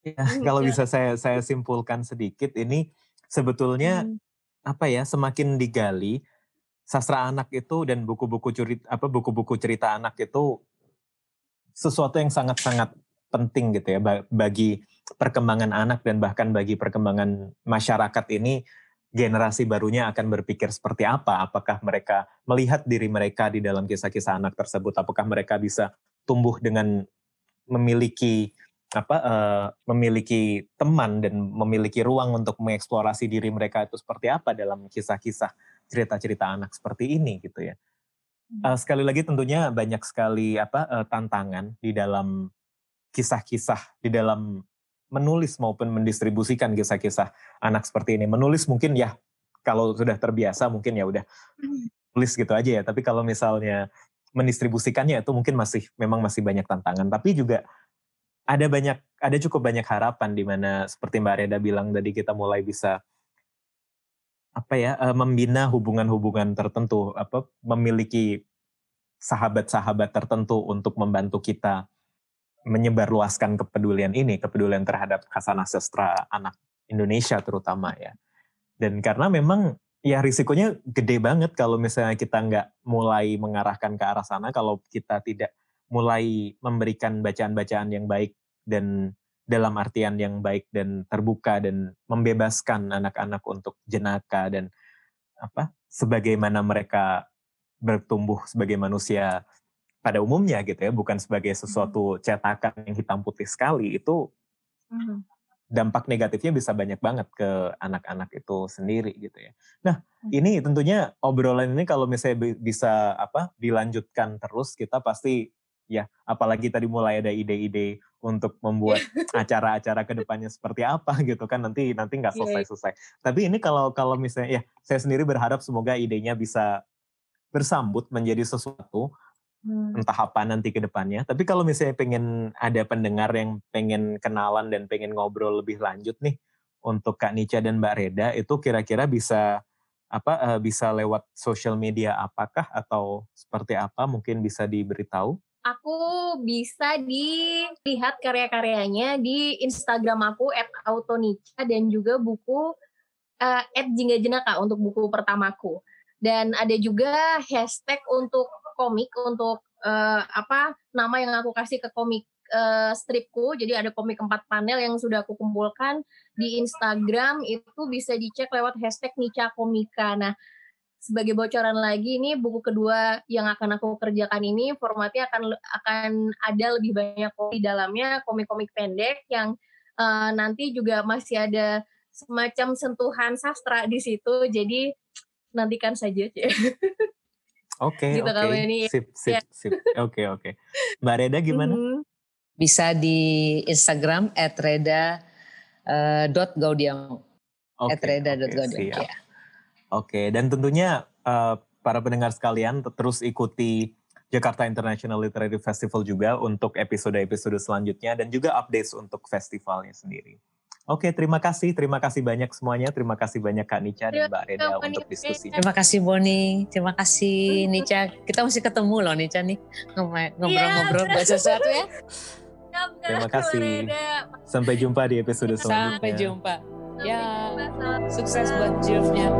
Ya, kalau bisa saya saya simpulkan sedikit ini sebetulnya hmm. Apa ya semakin digali sastra anak itu dan buku-buku cerita apa buku-buku cerita anak itu sesuatu yang sangat-sangat penting gitu ya bagi perkembangan anak dan bahkan bagi perkembangan masyarakat ini generasi barunya akan berpikir seperti apa? Apakah mereka melihat diri mereka di dalam kisah-kisah anak tersebut? Apakah mereka bisa tumbuh dengan memiliki apa uh, memiliki teman dan memiliki ruang untuk mengeksplorasi diri mereka itu seperti apa dalam kisah-kisah cerita-cerita anak seperti ini gitu ya. Uh, sekali lagi tentunya banyak sekali apa uh, tantangan di dalam kisah-kisah di dalam menulis maupun mendistribusikan kisah-kisah anak seperti ini. Menulis mungkin ya kalau sudah terbiasa mungkin ya udah hmm. tulis gitu aja ya. Tapi kalau misalnya mendistribusikannya itu mungkin masih memang masih banyak tantangan. Tapi juga ada banyak ada cukup banyak harapan di mana seperti Mbak Reda bilang tadi kita mulai bisa apa ya eh, membina hubungan-hubungan tertentu apa memiliki sahabat-sahabat tertentu untuk membantu kita menyebarluaskan kepedulian ini, kepedulian terhadap khasanah sastra anak Indonesia terutama ya. Dan karena memang ya risikonya gede banget kalau misalnya kita nggak mulai mengarahkan ke arah sana, kalau kita tidak mulai memberikan bacaan-bacaan yang baik dan dalam artian yang baik dan terbuka dan membebaskan anak-anak untuk jenaka dan apa sebagaimana mereka bertumbuh sebagai manusia pada umumnya gitu ya, bukan sebagai hmm. sesuatu cetakan yang hitam putih sekali itu hmm. dampak negatifnya bisa banyak banget ke anak-anak itu sendiri gitu ya. Nah, hmm. ini tentunya obrolan ini kalau misalnya bisa apa dilanjutkan terus kita pasti ya apalagi tadi mulai ada ide-ide untuk membuat acara-acara ke depannya seperti apa gitu kan nanti nanti nggak iya, iya. selesai-selesai. Tapi ini kalau kalau misalnya ya saya sendiri berharap semoga idenya bisa bersambut menjadi sesuatu Hmm. Entah apa nanti ke depannya. Tapi kalau misalnya pengen ada pendengar yang pengen kenalan dan pengen ngobrol lebih lanjut nih untuk Kak Nica dan Mbak Reda itu kira-kira bisa apa uh, bisa lewat sosial media apakah atau seperti apa mungkin bisa diberitahu? Aku bisa dilihat karya-karyanya di Instagram aku @autonica dan juga buku uh, @jingga untuk buku pertamaku. Dan ada juga hashtag untuk komik untuk uh, apa nama yang aku kasih ke komik uh, stripku. Jadi ada komik empat panel yang sudah aku kumpulkan di Instagram itu bisa dicek lewat hashtag Nica Komika. Nah, sebagai bocoran lagi ini buku kedua yang akan aku kerjakan ini formatnya akan akan ada lebih banyak di dalamnya komik-komik pendek yang uh, nanti juga masih ada semacam sentuhan sastra di situ. Jadi nantikan saja. [laughs] Oke, okay, gitu oke. Okay. Sip, sip, ya. sip. Oke, okay, oke. Okay. Mbak Reda gimana? Mm -hmm. Bisa di Instagram @reda uh, dot gaudiang. Okay, reda okay, dot Ya. Oke, okay, dan tentunya uh, para pendengar sekalian terus ikuti Jakarta International Literary Festival juga untuk episode-episode selanjutnya dan juga updates untuk festivalnya sendiri. Oke, terima kasih. Terima kasih banyak semuanya. Terima kasih banyak Kak Nica dan Mbak Reda untuk diskusi. Terima kasih Boni. Terima kasih Nica. Kita masih ketemu loh Nica nih. Iya, ngobrol-ngobrol ya, bahasa sesuatu ya. Terima kasih. Sampai jumpa di episode selanjutnya. Sampai jumpa. Ya, sukses buat Jilfnya.